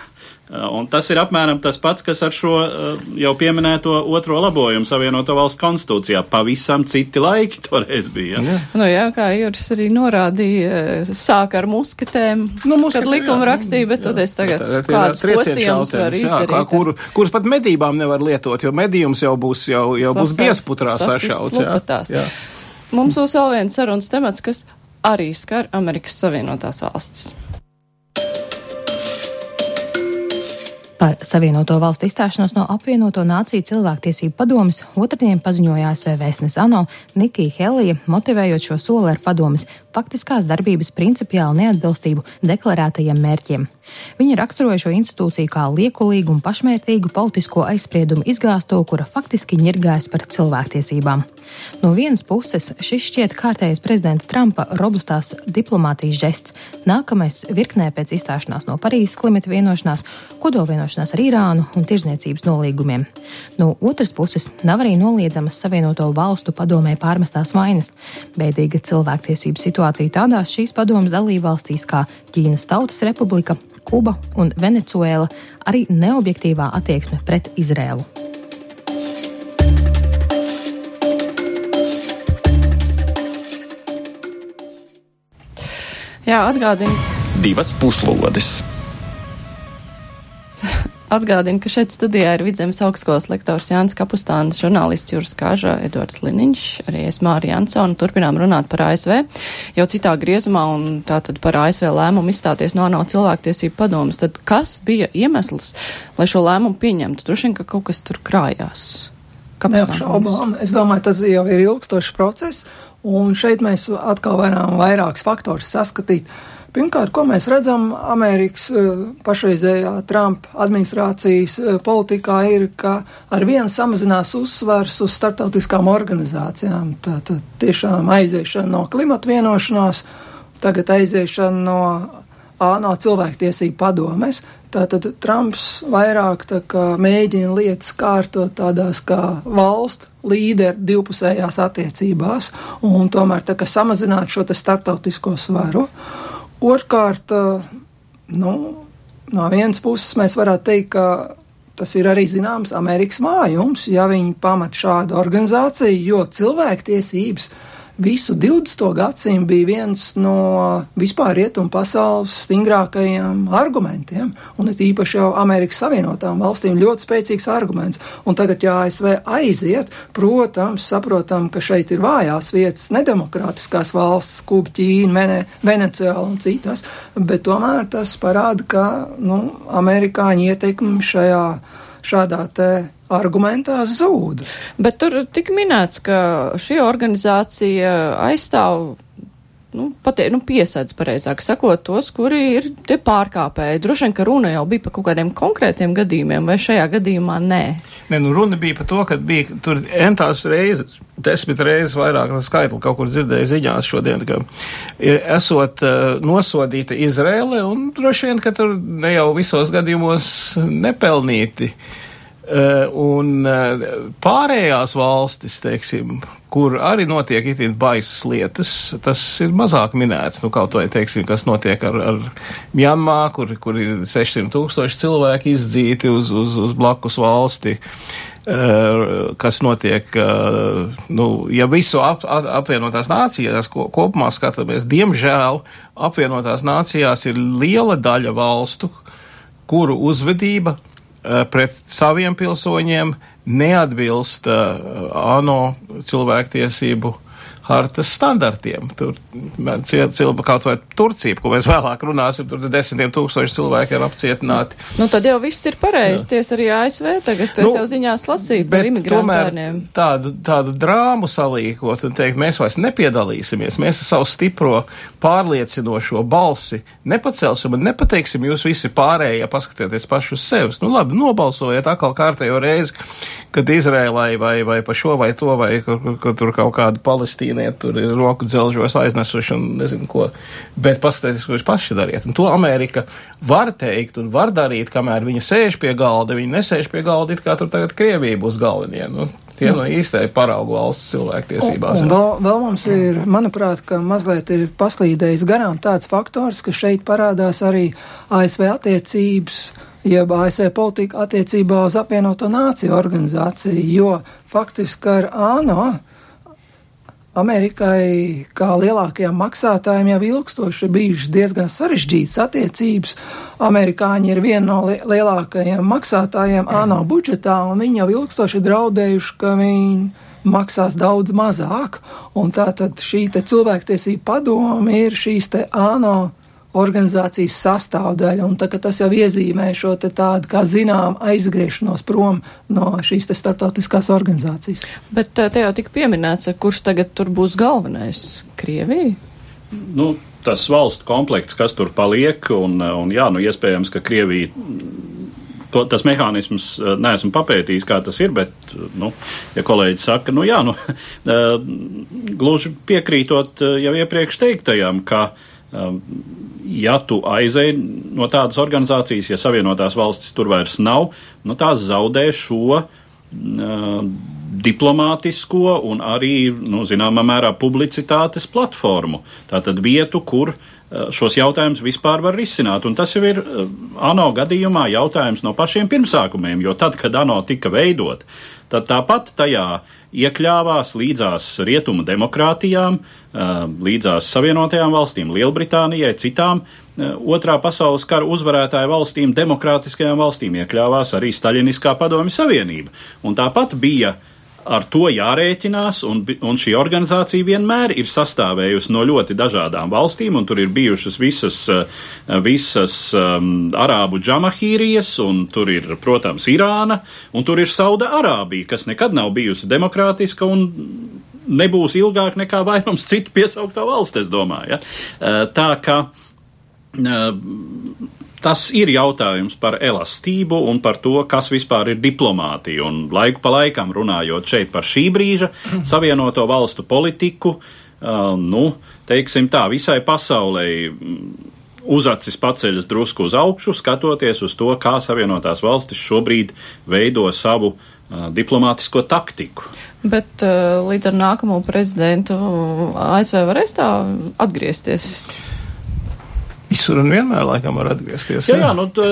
Eh, Un tas ir apmēram tas pats, kas ar šo eh, jau pieminēto otro labojumu Savienoto valstu konstitūcijā. Pavisam citi laiki toreiz bija. Ja? Nu jā, kā Juris arī norādīja, sāk ar musketēm, Nu, kad musketēm, jā, nu, rakstīja, bet toties tagad kādus postījumus var jā, izdarīt. kā, kur, kuras pat medībām nevar lietot, jo medījums jau būs, jau, jau būs Sasauc- biesputrā sasist sašauts. Jā. Jā. Mums būs vēl viens sarunas temats, kas arī skar Amerikas Savienotās valstis. Par Savienoto valstu izstāšanos no apvienoto nāciju cilvēktiesību padomes otrdien paziņoja ASV vēstnes ANO Nikija Helija, motivējot šo soli ar padomes faktiskās darbības principiālu neatbilstību deklarētajiem mērķiem. Viņa raksturoja šo institūciju kā liekulīgu un pašmērķīgu politisko aizspriedumu izgāsto, kura faktiski ņirgājas par cilvēktiesībām. No vienas puses, šis šķiet kārtējais prezidenta Trumpa robustās diplomātijas žests, nākamais virknē pēc izstāšanās no Parīzes klimata vienošanās, kodolvienošanās ar Irānu un tirzniecības nolīgumiem. No otras puses, nav arī noliedzamas Savienoto valstu padomē pārmestās vainas. Bēdīga cilvēktiesību situācija tādās šīs padomas dalībvalstīs kā Ķīnas Tautas Republika, Kuba un Venecuēla, arī neobjektīvā attieksme pret Izrēlu. Jā, atgādinu, Divas puslodes. Atgādinu, ka šeit studijā ir Vidzemes augstskolas lektors Jānis Kapustāns, žurnālists Jūras Kāža, Edvards Liniņš, arī es Mārija Jansona. Turpinām runāt par ASV jau citā griezumā un tātad par ASV lēmumu izstāties no ANO cilvēktiesību padomas. Tad kas bija iemesls, lai šo lēmumu pieņemtu? Vien, ka kaut kas tur krājās. Neapšaubām. Es domāju, tas jau ir ilgstošs process, un šeit mēs atkal varam vairākus faktorus saskatīt. Pirmkārt, ko mēs redzam Amerikas uh, pašreizējā Trumpa administrācijas uh, politikā, ir, ka ar vienu samazinās uzsvars uz starptautiskām organizācijām. Tātad tiešām aiziešana no klimata vienošanās, tagad aiziešana no ANO cilvēktiesību padomes. Tātad Trumps vairāk tā kā mēģina lietas kārtot tādās kā valstu līderu divpusējās attiecībās un tomēr tā kā samazināt šo te starptautisko svaru. Otrkārt, nu, no vienas puses mēs varētu teikt, ka tas ir arī zināms Amerikas mājums, ja viņi pamat šādu organizāciju, jo cilvēktiesības visu 20. gadsimtu bija viens no vispār rietumu pasaules stingrākajiem argumentiem, un it īpaši jau Amerikas Savienotām valstīm ļoti spēcīgs arguments. Un tagad, ja ASV aiziet, protams, saprotam, ka šeit ir vājās vietas, nedemokrātiskās valsts, Kuba, Ķīna, Vene, Venecijāla un citas, bet tomēr tas parāda, ka, nu, amerikāņu ietekmi šajā, šādā te argumentā zūd. Bet tur tika minēts, ka šī organizācija aizstāv. Nu, patie, nu, piesaidz pareizāk sakot tos, kuri ir tie pārkāpēji. Droši vien, ka runa jau bija par kaut kādiem konkrētiem gadījumiem, vai šajā gadījumā nē? Nē, nu runa bija par to, ka bija tur entās reizes, desmit reizes vairāk no skaitli kaut kur dzirdēju ziņās šodien, ka esot uh, nosodīta Izrēle un droši vien, ka tur ne jau visos gadījumos nepelnīti. Uh, Eh, un eh, pārējās valstis, teiksim, kur arī notiek itin baisas lietas, tas ir mazāk minēts. Nu, kaut vai, teiksim, kas notiek ar, ar Mjanmā, kur, kur ir 600 tūkstoši cilvēki izdzīti uz, uz, uz blakus valsti. Uh, kas notiek, nu, ja visu ap, ap, apvienotās nācijās ko, kopumā skatāmies, diemžēl apvienotās nācijās ir liela daļa valstu, kuru uzvedība Eh, pret saviem pilsoņiem neatbilst uh, ANO cilvēktiesību hartas standartiem. Tur cilvēki kaut vai Turcija, ko mēs vēlāk runāsim, tur desmitiem tūkstoši cilvēki ir apcietināti. Nu, tad jau viss ir pareizi. Ties arī ASV tagad, nu, es jau ziņās lasīju par imigrantu bērniem. Tādu, tādu drāmu salīkot un teikt, mēs vairs nepiedalīsimies, mēs savu stipro pārliecinošo balsi nepacelsim un nepateiksim, jūs visi pārējie paskatieties paši uz sevis. Nu labi, nobalsojiet atkal kārtējo reizi, kad Izrēlai vai, vai pa šo vai to vai kur, kur, kur tur kaut kādu Palestīnu ķīnieti tur ir roku dzelžos aiznesuši un nezinu ko. Bet paskatieties, ko jūs paši dariet. Un to Amerika var teikt un var darīt, kamēr viņa sēž pie galda. Viņa nesēž pie galda, it kā tur tagad Krievija būs galvenie. Nu, Tie no īstai paraugu valsts cilvēktiesībās. Un, un vēl, vēl mums ir, manuprāt, ka mazliet ir paslīdējis garām tāds faktors, ka šeit parādās arī ASV attiecības jeb ASV politika attiecībā uz apvienoto nāciju organizāciju, jo faktiski ar ANO Amerikai, kā lielākajiem maksātājiem, jau ilgstoši ir bijušas diezgan sarežģītas attiecības. Amerikāņi ir viena no li lielākajiem maksātājiem ANO budžetā, un viņi jau ilgstoši draudējuši, ka viņi maksās daudz mazāk. Un tātad šī cilvēktiesība padome ir šīs ANO organizācijas sastāvdaļa, un tā, tas jau iezīmē šo tādu, kā zinām, aizgriešanos prom no šīs starptautiskās organizācijas. Bet te jau tika pieminēts, kurš tagad tur būs galvenais - Krievija? Nu, tas valstu komplekts, kas tur paliek, un, un jā, nu, iespējams, ka Krievija to, tas mehānisms neesmu papētījis, kā tas ir, bet, nu, ja kolēģis saka, nu jā, nu, gluži piekrītot jau iepriekš teiktajam, ka ja tu aizej no tādas organizācijas, ja Savienotās valstis tur vairs nav, nu tās zaudē šo uh, diplomātisko un arī, nu, zināmā mērā, publicitātes platformu. Tātad vietu, kur uh, šos jautājumus vispār var risināt. Un tas jau ir uh, ANO gadījumā jautājums no pašiem pirmsākumiem, jo tad, kad ANO tika veidot, tad tāpat tajā iekļāvās līdzās rietumu demokrātijām, līdzās Savienotajām valstīm, Lielbritānijai, citām otrā pasaules kara uzvarētāju valstīm, demokrātiskajām valstīm iekļāvās arī Staļiniskā padomju savienība. Un tāpat bija ar to jārēķinās, un, un šī organizācija vienmēr ir sastāvējusi no ļoti dažādām valstīm, un tur ir bijušas visas, uh, visas um, arābu džamahīrijas, un tur ir, protams, Irāna, un tur ir Sauda Arābija, kas nekad nav bijusi demokrātiska un nebūs ilgāk nekā vairums citu piesauktā valsts, es domāju. Ja? Uh, tā ka uh, tas ir jautājums par elastību un par to, kas vispār ir diplomātija. Un laiku pa laikam runājot šeit par šī brīža savienoto valstu politiku, nu, teiksim tā, visai pasaulē uzacis paceļas drusku uz augšu, skatoties uz to, kā Savienotās valstis šobrīd veido savu diplomātisko taktiku. Bet līdz ar nākamo prezidentu ASV varēs tā atgriezties? Visur un vienmēr laikam var atgriezties. Jā, jā, nu, tā,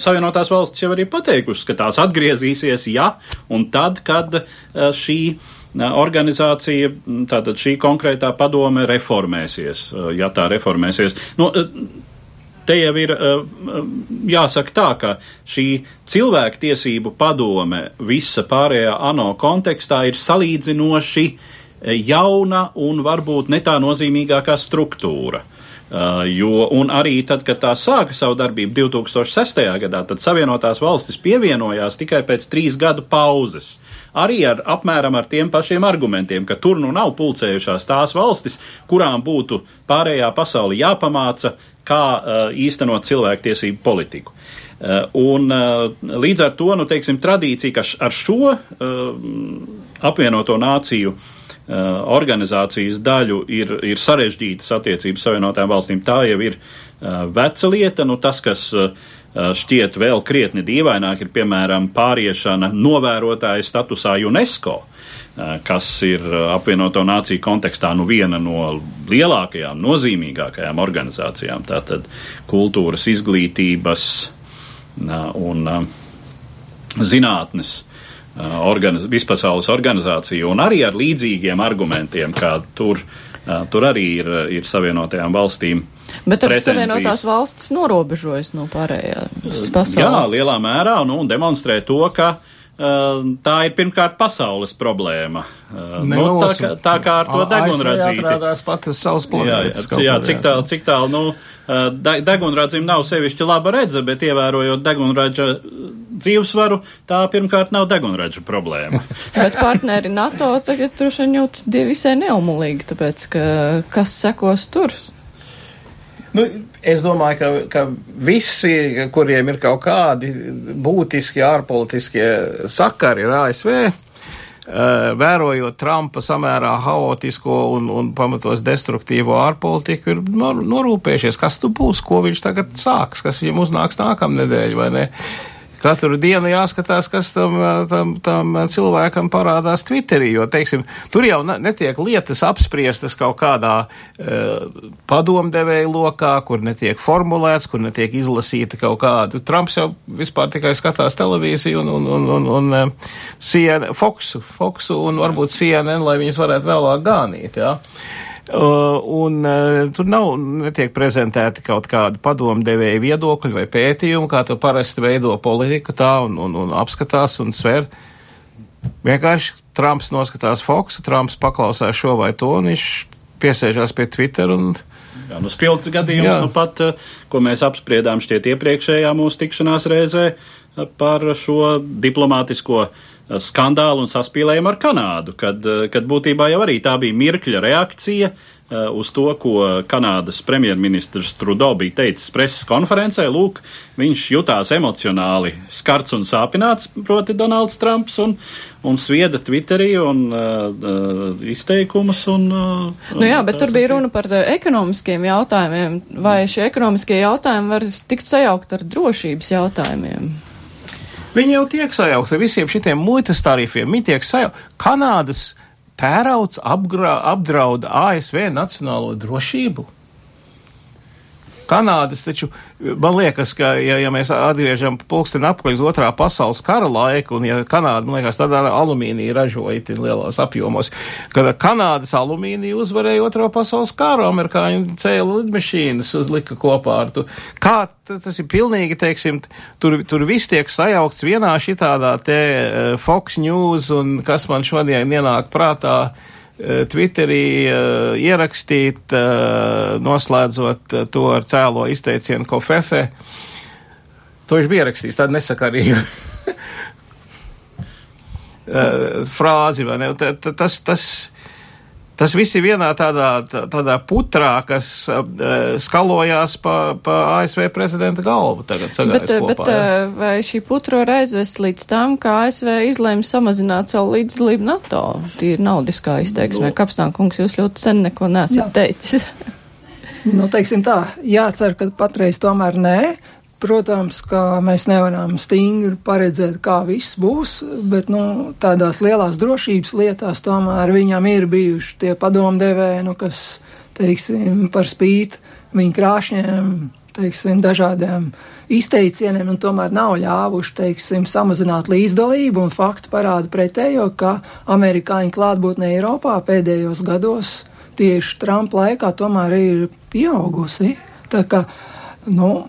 Savienotās valstis jau arī pateikušas, ka tās atgriezīsies, ja un tad, kad šī organizācija, tātad šī konkrētā padome reformēsies, ja tā reformēsies. Nu, te jau ir jāsaka tā, ka šī cilvēktiesību padome visa pārējā ANO kontekstā ir salīdzinoši jauna un varbūt ne tā nozīmīgākā struktūra. Uh, jo, un arī tad, kad tā sāka savu darbību 2006. gadā, tad Savienotās valstis pievienojās tikai pēc trīs gadu pauzes. Arī ar apmēram ar tiem pašiem argumentiem, ka tur nu nav pulcējušās tās valstis, kurām būtu pārējā pasauli jāpamāca, kā uh, īstenot cilvēktiesību politiku. Uh, un uh, līdz ar to, nu, teiksim, tradīcija, ka ar šo uh, apvienoto nāciju uh, organizācijas daļu ir, ir sarežģītas attiecības savienotām valstīm. Tā jau ir uh, veca lieta. Nu, tas, kas uh, šķiet vēl krietni dīvaināk, ir piemēram pāriešana novērotāja statusā UNESCO, kas ir apvienoto nāciju kontekstā nu viena no lielākajām, nozīmīgākajām organizācijām. Tātad kultūras, izglītības un zinātnes organiz vispasaules organizāciju un arī ar līdzīgiem argumentiem, kā tur, uh, tur arī ir, ir savienotajām valstīm. Bet ar savienotās valstis norobežojas no pārējās pasaules. Jā, lielā mērā nu, un demonstrē to, ka uh, tā ir pirmkārt pasaules problēma. Uh, nu, tā, kā, tā kā ar to degunradzīti. pat uz savas planētas. Jā, jā, cik tālu, cik tālu, nu, uh, degunradzim nav sevišķi laba redze, bet ievērojot degunradža dzīvesvaru, tā pirmkārt nav degunraža problēma. Bet partneri NATO tagad droši vien jūtas visai neumulīgi, tāpēc, ka kas sekos tur? Nu, es domāju, ka, ka visi, kuriem ir kaut kādi būtiski ārpolitiskie sakari ar ASV, Uh, vērojot Trumpa samērā haotisko un, un pamatos destruktīvo ārpolitiku, ir nor, norūpējušies, kas tu būs, ko viņš tagad sāks, kas viņam uznāks nākamnedēļ, vai ne? Katru dienu jāskatās, kas tam, tam, tam cilvēkam parādās Twitterī, jo, teiksim, tur jau netiek lietas apspriestas kaut kādā uh, padomdevēja lokā, kur netiek formulēts, kur netiek izlasīta kaut kāda. Trumps jau vispār tikai skatās televīziju un, un, un, un, un uh, CNN, Foxu, Foxu un varbūt CNN, lai viņus varētu vēlāk gānīt, jā. Ja? Uh, un uh, tur nav, netiek prezentēti kaut kādi padomdevēji viedokļi vai pētījumi, kā tu parasti veido politiku tā un, un, un apskatās un sver. Vienkārši Trumps noskatās Foxu, Trumps paklausās šo vai to, un viņš piesēžās pie Twitter un. Jā, nu spilgts gadījums, Jā. nu pat, uh, ko mēs apspriedām šķiet iepriekšējā mūsu tikšanās reizē par šo diplomātisko uh, skandālu un saspīlējumu ar Kanādu, kad, eh, kad būtībā jau arī tā bija mirkļa reakcija eh, uz to, ko Kanādas premjerministrs Trudeau bija teicis preses konferencē. Lūk, viņš jutās emocionāli skarts un sāpināts, proti Donalds Trumps, un, un svieda Twitterī un uh, izteikumus. Un, uh, nu jā, bet tur bija runa par ekonomiskiem jautājumiem. Vai šie ekonomiskie jautājumi var tikt sajaukt ar drošības jautājumiem? Viņi jau tiek sajaukti ar visiem šitiem muitas tarifiem. Viņi tiek sajaukti. Kanādas tērauds apgra, apdrauda ASV nacionālo drošību. Kanādas, taču man liekas, ka, ja, ja mēs atgriežam pulksteni apkaļ uz otrā pasaules kara laiku, un ja Kanāda, man liekas, tad ar alumīniju ražoja itin lielos apjomos, kad Kanādas alumīniju uzvarēja otrā pasaules karu, amerikāņu cēla lidmašīnas, uzlika kopā ar tu. Kā tas ir pilnīgi, teiksim, tur, tur viss tiek sajaukts vienā šitādā te Fox News un kas man šodien ienāk prātā Eh, Twitterī uh, ierakstīt, uh, noslēdzot uh, to ar cēlo izteicienu kofefe. To viņš bija ierakstījis, tādu nesakarīgu frāzi, vai ne? Tas, tas, Tas viss ir vienā tādā, tādā putrā, kas uh, skalojās pa, pa ASV prezidenta galvu tagad bet, kopā. Bet ja? vai šī putra var aizvest līdz tam, ka ASV izlēma samazināt savu līdzdalību NATO? Tīri naudiskā izteiksmē. No. Kapstā kungs, jūs ļoti sen neko nesat Jā. teicis. nu, teiksim tā, jācer, ka patreiz tomēr nē, Protams, ka mēs nevaram stingri paredzēt, kā viss būs, bet nu, tādās lielās drošības lietās tomēr viņam ir bijuši tie padomdevēji, nu, kas, teiksim, par spīti viņa krāšņiem, teiksim, dažādiem izteicieniem, un tomēr nav ļāvuši, teiksim, samazināt līdzdalību, un fakti parāda pretējo, ka amerikāņu klātbūtne Eiropā pēdējos gados tieši Trumpa laikā tomēr ir pieaugusi. Tā kā, nu,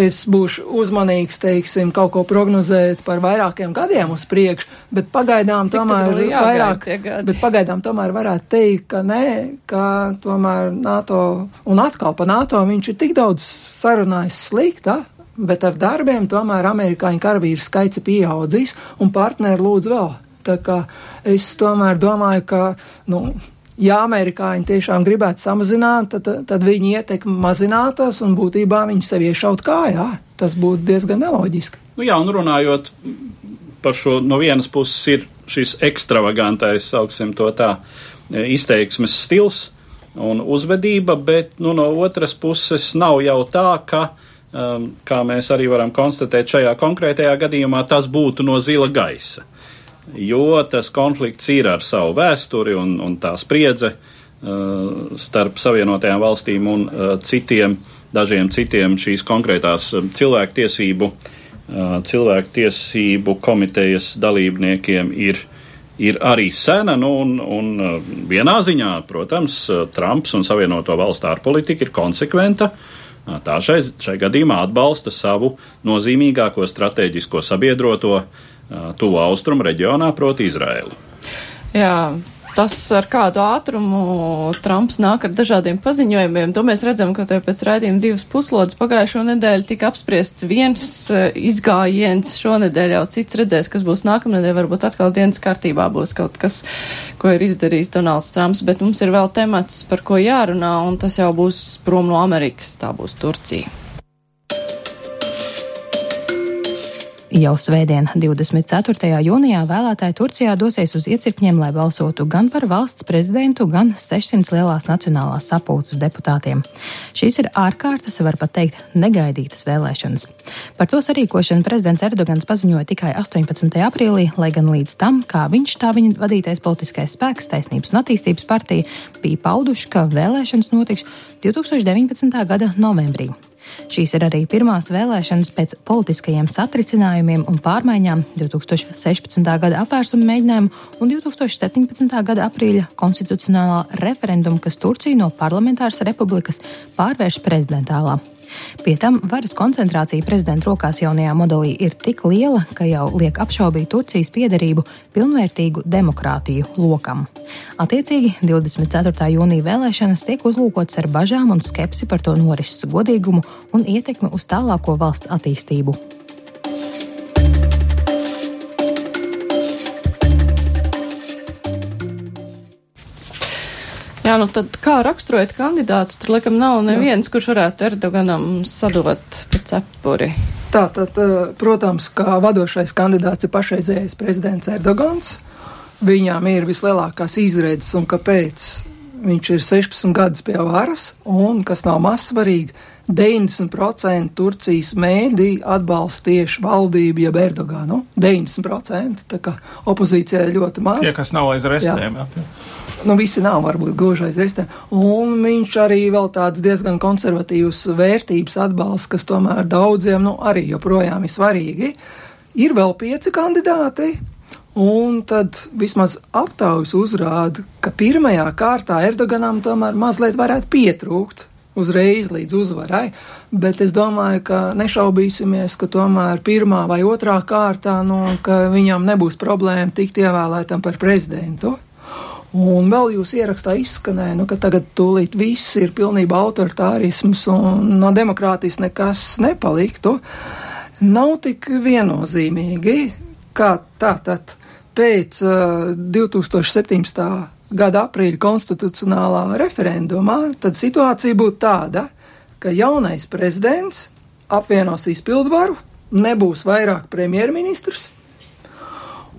es būšu uzmanīgs, teiksim, kaut ko prognozēt par vairākiem gadiem uz priekšu, bet pagaidām Cik tomēr vairāk, bet pagaidām tomēr varētu teikt, ka nē, ka tomēr NATO, un atkal pa NATO viņš ir tik daudz sarunājis slikta, bet ar darbiem tomēr amerikāņu karavīru skaits ir pieaudzis, un partneri lūdz vēl. Tā kā es tomēr domāju, ka, nu, ja amerikāņi tiešām gribētu samazināt, tad, tad viņa ietekme mazinātos un būtībā viņi sev iešaut kājā. Tas būtu diezgan neloģiski. Nu jā, un runājot par šo, no vienas puses ir šis ekstravagantais, sauksim to tā, izteiksmes stils un uzvedība, bet nu, no otras puses nav jau tā, ka, um, kā mēs arī varam konstatēt šajā konkrētajā gadījumā, tas būtu no zila gaisa jo tas konflikts ir ar savu vēsturi un, un tā spriedze uh, starp Savienotajām valstīm un uh, citiem, dažiem citiem šīs konkrētās uh, cilvēktiesību, uh, cilvēktiesību komitejas dalībniekiem ir, ir arī sena, nu, un, un uh, vienā ziņā, protams, uh, Trumps un Savienoto valstu ārpolitika ir konsekventa. Tā šai, šai gadījumā atbalsta savu nozīmīgāko strateģisko sabiedroto uh, tuvu austrumu reģionā, proti Izraēlu. Jā, tas ar kādu ātrumu Trumps nāk ar dažādiem paziņojumiem. To mēs redzam, ka te pēc raidījuma divas puslodes pagājušo nedēļu tika apspriests viens izgājiens, šonedēļ jau cits redzēs, kas būs nākamnedēļ, varbūt atkal dienas kārtībā būs kaut kas, ko ir izdarījis Donalds Trumps, bet mums ir vēl temats, par ko jārunā, un tas jau būs prom no Amerikas, tā būs Turcija. Jau svētdien, 24. jūnijā, vēlētāji Turcijā dosies uz iecirkņiem, lai balsotu gan par valsts prezidentu, gan 600 lielās nacionālās sapulces deputātiem. Šīs ir ārkārtas, var pat teikt, negaidītas vēlēšanas. Par to sarīkošanu prezidents Erdogans paziņoja tikai 18. aprīlī, lai gan līdz tam, kā viņš tā viņa vadītais politiskais spēks, taisnības un attīstības partija, bija pauduši, ka vēlēšanas notiks 2019. gada novembrī. Šīs ir arī pirmās vēlēšanas pēc politiskajiem satricinājumiem un pārmaiņām 2016. gada apvērsuma mēģinājumu un 2017. gada aprīļa konstitucionālā referenduma, kas Turciju no parlamentāras republikas pārvērš prezidentālā. Pie tam varas koncentrācija prezidenta rokās jaunajā modelī ir tik liela, ka jau liek apšaubīt Turcijas piederību pilnvērtīgu demokrātiju lokam. Attiecīgi, 24. jūnija vēlēšanas tiek uzlūkotas ar bažām un skepsi par to norises godīgumu un ietekmi uz tālāko valsts attīstību. Jā, nu tad kā raksturojat kandidātus? Tur laikam nav neviens, Jā. kurš varētu Erdoganam sadot pa cepuri. Tā tad, eh, protams, kā vadošais kandidāts ir pašreizējais prezidents Erdogans. Viņām ir vislielākās izredzes un kāpēc viņš ir 16 gadus pie varas un, kas nav maz svarīgi, 90% Turcijas mēdī atbalsta tieši valdību, jeb Erdoganu. 90%. Tā kā opozīcija ļoti maz. Tie, kas nav aiz restēm. Jā. Jā. Nu, visi nav varbūt gluži aiz restēm. Un viņš arī vēl tāds diezgan konservatīvs vērtības atbalsts, kas tomēr daudziem, nu, arī joprojām ir svarīgi. Ir vēl pieci kandidāti. Un tad vismaz aptaujas uzrāda, ka pirmajā kārtā Erdoganam tomēr mazliet varētu pietrūkt uzreiz līdz uzvarai, bet es domāju, ka nešaubīsimies, ka tomēr pirmā vai otrā kārtā, nu, ka viņam nebūs problēma tikt ievēlētam par prezidentu. Un vēl jūs ierakstā izskanēja, nu, ka tagad tūlīt viss ir pilnībā autoritārisms un no demokrātijas nekas nepaliktu. Nav tik viennozīmīgi, kā tā tad pēc uh, 2017. gada aprīļa konstitucionālā referendumā, tad situācija būtu tāda, ka jaunais prezidents apvienos izpildvaru, nebūs vairāk premjerministrs,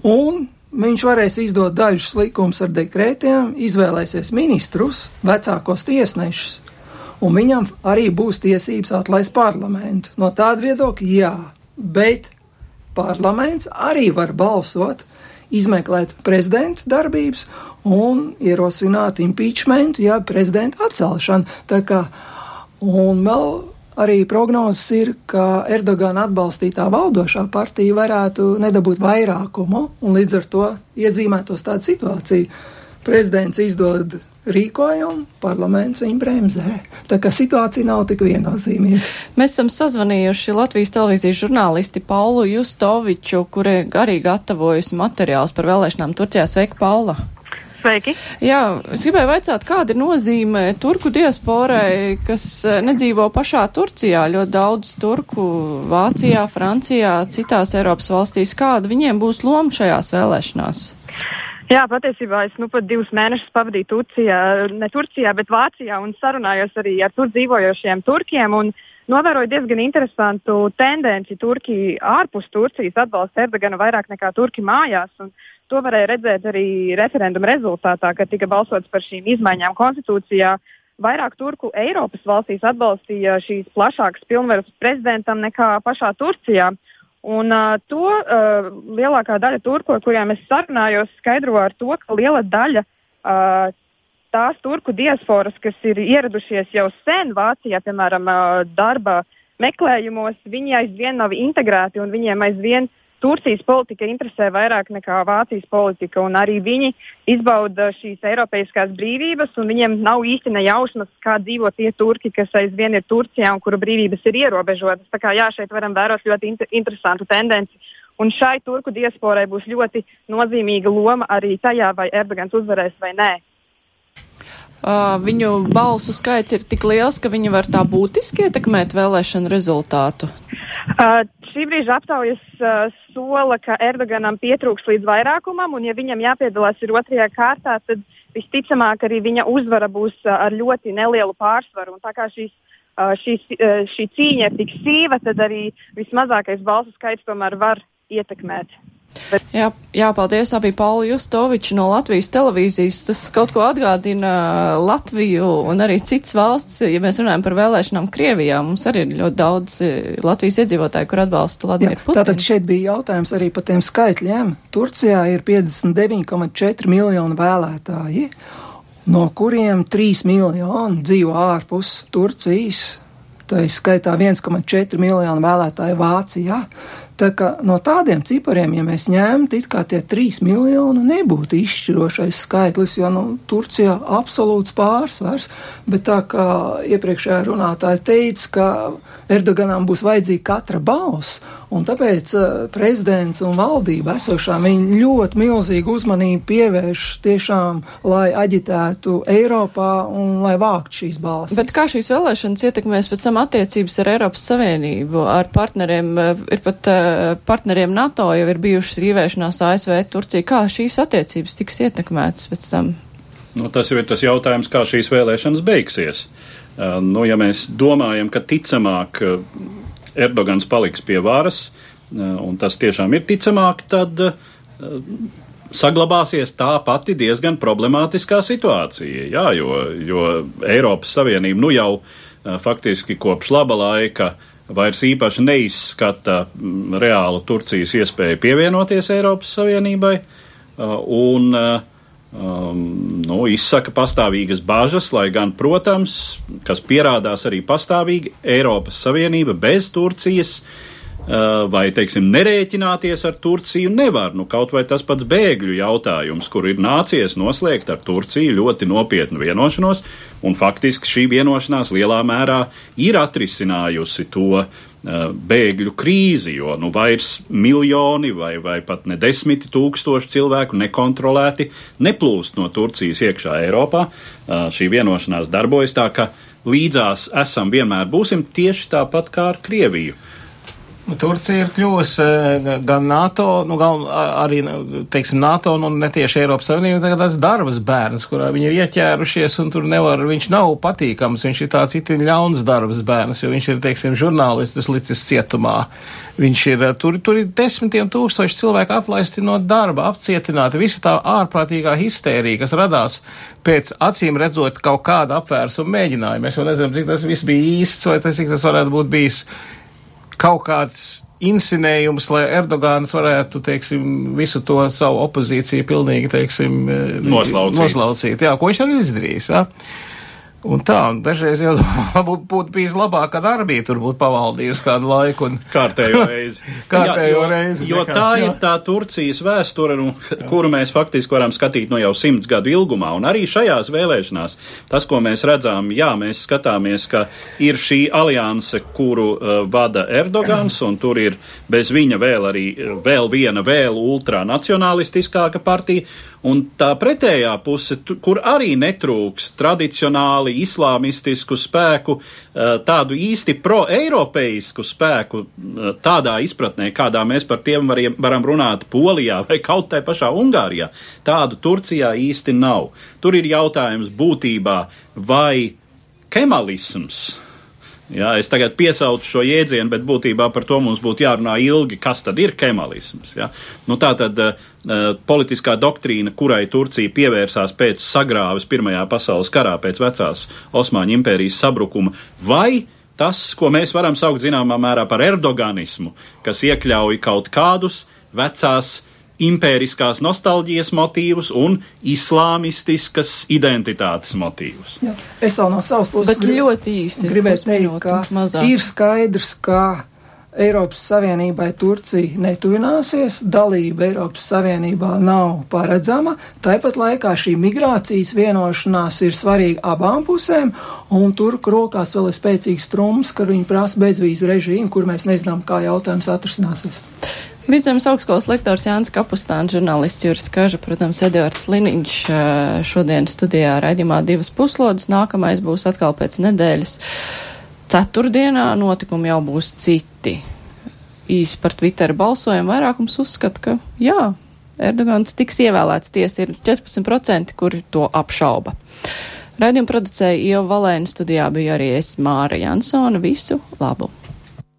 un viņš varēs izdot dažus likumus ar dekrētiem, izvēlēsies ministrus, vecākos tiesnešus, un viņam arī būs tiesības atlaist parlamentu. No tāda viedokļa, jā, bet parlaments arī var balsot izmeklēt prezidenta darbības un ierosināt impeachment, ja prezidenta atcelšanu. Tā kā, un vēl arī prognozes ir, ka Erdogana atbalstītā valdošā partija varētu nedabūt vairākumu un līdz ar to iezīmētos tāda situācija. Prezidents izdod rīkojumu, parlaments viņu bremzē. Tā kā situācija nav tik viennozīmīga. Mēs esam sazvanījuši Latvijas televīzijas žurnālisti Paulu Justoviču, kuri arī gatavojusi materiālus par vēlēšanām Turcijā. Sveika, Paula! Sveiki! Jā, es gribēju vaicāt, kāda ir nozīme turku diasporai, kas eh, nedzīvo pašā Turcijā, ļoti daudz turku Vācijā, Francijā, citās Eiropas valstīs. Kāda viņiem būs loma šajās vēlēšanās? Jā, patiesībā es nu pat divus mēnešus pavadīju Turcijā, ne Turcijā, bet Vācijā un sarunājos arī ar tur dzīvojošiem turkiem. Novēroju diezgan interesantu tendenci Turkija ārpus Turcijas atbalsta Erdoganu vairāk nekā Turki mājās. To varēja redzēt arī referenduma rezultātā, kad tika balsots par šīm izmaiņām konstitūcijā. Vairāk turku Eiropas valstīs atbalstīja šīs plašākas pilnvaras prezidentam nekā pašā Turcijā. Un uh, to uh, lielākā daļa turku, ar kuriem es sarunājos, skaidro ar to, ka liela daļa uh, tās turku diasporas, kas ir ieradušies jau sen Vācijā, piemēram, uh, darba meklējumos, viņi aizvien nav integrēti un viņiem aizvien Turcijas politika interesē vairāk nekā Vācijas politika, un arī viņi izbauda šīs eiropeiskās brīvības, un viņiem nav īsti nejausmas, kā dzīvo tie turki, kas aizvien ir Turcijā un kuru brīvības ir ierobežotas. Tā kā jā, šeit varam vērot ļoti inter interesantu tendenci. Un šai turku diasporai būs ļoti nozīmīga loma arī tajā, vai Erdogans uzvarēs vai nē. Uh, viņu balsu skaits ir tik liels, ka viņi var tā būtiski ietekmēt vēlēšanu rezultātu. Uh, šī brīža aptaujas uh, sola, ka Erdoganam pietrūks līdz vairākumam, un ja viņam jāpiedalās ir otrajā kārtā, tad visticamāk arī viņa uzvara būs uh, ar ļoti nelielu pārsvaru. Un tā kā šīs, uh, šīs, uh, šī cīņa ir tik sīva, tad arī vismazākais balsu skaits tomēr var ietekmēt. Jā, jā, paldies. Tā bija Paula Justoviča no Latvijas televīzijas. Tas kaut ko atgādina Latviju un arī citas valsts. Ja mēs runājam par vēlēšanām Krievijā, mums arī ir ļoti daudz e, Latvijas iedzīvotāju, kur atbalsta Putinu. Tātad šeit bija jautājums arī par tiem skaitļiem. Turcijā ir 59,4 miljoni vēlētāji, no kuriem 3 miljoni dzīvo ārpus Turcijas. Tā ir skaitā 1,4 miljonu vēlētāju Vācijā. Tā kā no tādiem cipariem, ja mēs ņemtu, it kā tie 3 miljoni nebūtu izšķirošais skaitlis, jo nu, Turcijā absolūts pārsvars, bet tā kā iepriekšējā runātāja teica, ka Erdoganam būs vajadzīga katra balss, un tāpēc uh, prezidents un valdība esošā viņi ļoti milzīgu uzmanību pievērš tiešām, lai aģitētu Eiropā un lai vāktu šīs balsis. Bet kā šīs vēlēšanas ietekmēs pēc tam attiecības ar Eiropas Savienību, ar partneriem, ir pat uh, partneriem NATO jau ir bijušas rīvēšanās ASV, Turcija, kā šīs attiecības tiks ietekmētas pēc tam? Nu, tas jau ir tas jautājums, kā šīs vēlēšanas beigsies. Uh, nu, ja mēs domājam, ka ticamāk uh, Erdogans paliks pie varas, uh, un tas tiešām ir ticamāk, tad saglabāsies tā pati diezgan problemātiskā situācija. Jā, jo, jo Eiropas Savienība nu jau faktiski kopš laba laika vairs īpaši neizskata mm, reālu Turcijas iespēju pievienoties Eiropas Savienībai un um, nu, izsaka pastāvīgas bažas, lai gan, protams, kas pierādās arī pastāvīgi, Eiropas Savienība bez Turcijas uh, vai, teiksim, nerēķināties ar Turciju nevar. Nu, kaut vai tas pats bēgļu jautājums, kur ir nācies noslēgt ar Turciju ļoti nopietnu vienošanos, un faktiski šī vienošanās lielā mērā ir atrisinājusi to bēgļu krīzi, jo nu vairs miljoni vai, vai pat ne desmiti tūkstoši cilvēku nekontrolēti neplūst no Turcijas iekšā Eiropā. Uh, šī vienošanās darbojas tā, ka līdzās esam vienmēr būsim tieši tāpat kā ar Krieviju. Nu, Turcija ir kļuvusi eh, gan NATO, nu, gan arī, teiksim, NATO, nu, ne tieši Eiropas Savienība, tagad tas darbas bērns, kurā viņi ir ieķērušies, un tur nevar, viņš nav patīkams, viņš ir tāds itin ļauns darbas bērns, jo viņš ir, teiksim, žurnālistus licis cietumā. Viņš ir, eh, tur, tur ir desmitiem tūkstoši cilvēku atlaisti no darba, apcietināti, visa tā ārprātīgā histērija, kas radās pēc acīm redzot kaut kāda apvērsuma mēģinājuma. Mēs jau nezinām, cik tas viss bija īsts, vai tas, cik tas varētu būt bijis kaut kāds insinējums, lai Erdogāns varētu, teiksim, visu to savu opozīciju pilnīgi, teiksim, noslaucīt. noslaucīt. Jā, ko viņš arī izdarījis. Jā. Un tā, un dažreiz jau būtu būt bijis labāk, kad Arbija tur būtu pavaldījusi kādu laiku. Un... Kārtējo reizi. Kārtējo jā, reizi. Jo, jo tā jā. ir tā Turcijas vēsture, nu, kuru mēs faktiski varam skatīt no jau simts gadu ilgumā. Un arī šajās vēlēšanās tas, ko mēs redzām, jā, mēs skatāmies, ka ir šī alianse, kuru uh, vada Erdogans, un tur ir bez viņa vēl arī vēl viena vēl ultranacionalistiskāka partija. Un tā pretējā puse, kur arī netrūks tradicionāli islāmistisku spēku, eh, tādu īsti pro-eiropeisku spēku, eh, tādā izpratnē, kādā mēs par tiem varam, varam runāt Polijā vai kaut tai pašā Ungārijā, tādu Turcijā īsti nav. Tur ir jautājums būtībā, vai kemalisms Jā, es tagad piesaucu šo jēdzienu, bet būtībā par to mums būtu jārunā ilgi, kas tad ir kemalisms. Jā. Nu, tā tad uh, politiskā doktrīna, kurai Turcija pievērsās pēc sagrāves Pirmajā pasaules karā, pēc vecās Osmaņu impērijas sabrukuma, vai tas, ko mēs varam saukt zināmā mērā par erdoganismu, kas iekļauj kaut kādus vecās impēriskās nostalģijas motīvus un islāmistiskas identitātes motīvus. Jā. Es vēl no savas puses Bet grib, ļoti īsi gribēju teikt, ka mazāk. ir skaidrs, ka Eiropas Savienībai Turcija netuvināsies, dalība Eiropas Savienībā nav paredzama, tāpat laikā šī migrācijas vienošanās ir svarīga abām pusēm, un tur rokās vēl ir spēcīgs trums, ka viņi prasa bezvīzu režīmu, kur mēs nezinām, kā jautājums atrisināsies. Vidzemes augstskolas lektors Jānis Kapustāns, žurnālists Juris Kaža, protams, Edvards Liniņš šodien studijā raidījumā divas puslodes. Nākamais būs atkal pēc nedēļas. Ceturtdienā notikumi jau būs citi. Īsi par Twitter balsojumu vairākums uzskata, ka jā, Erdogans tiks ievēlēts. Tiesa ir 14%, kuri to apšauba. Raidījumu producēja Ieva Valēna studijā bija arī es Māra Jansona. Visu labu!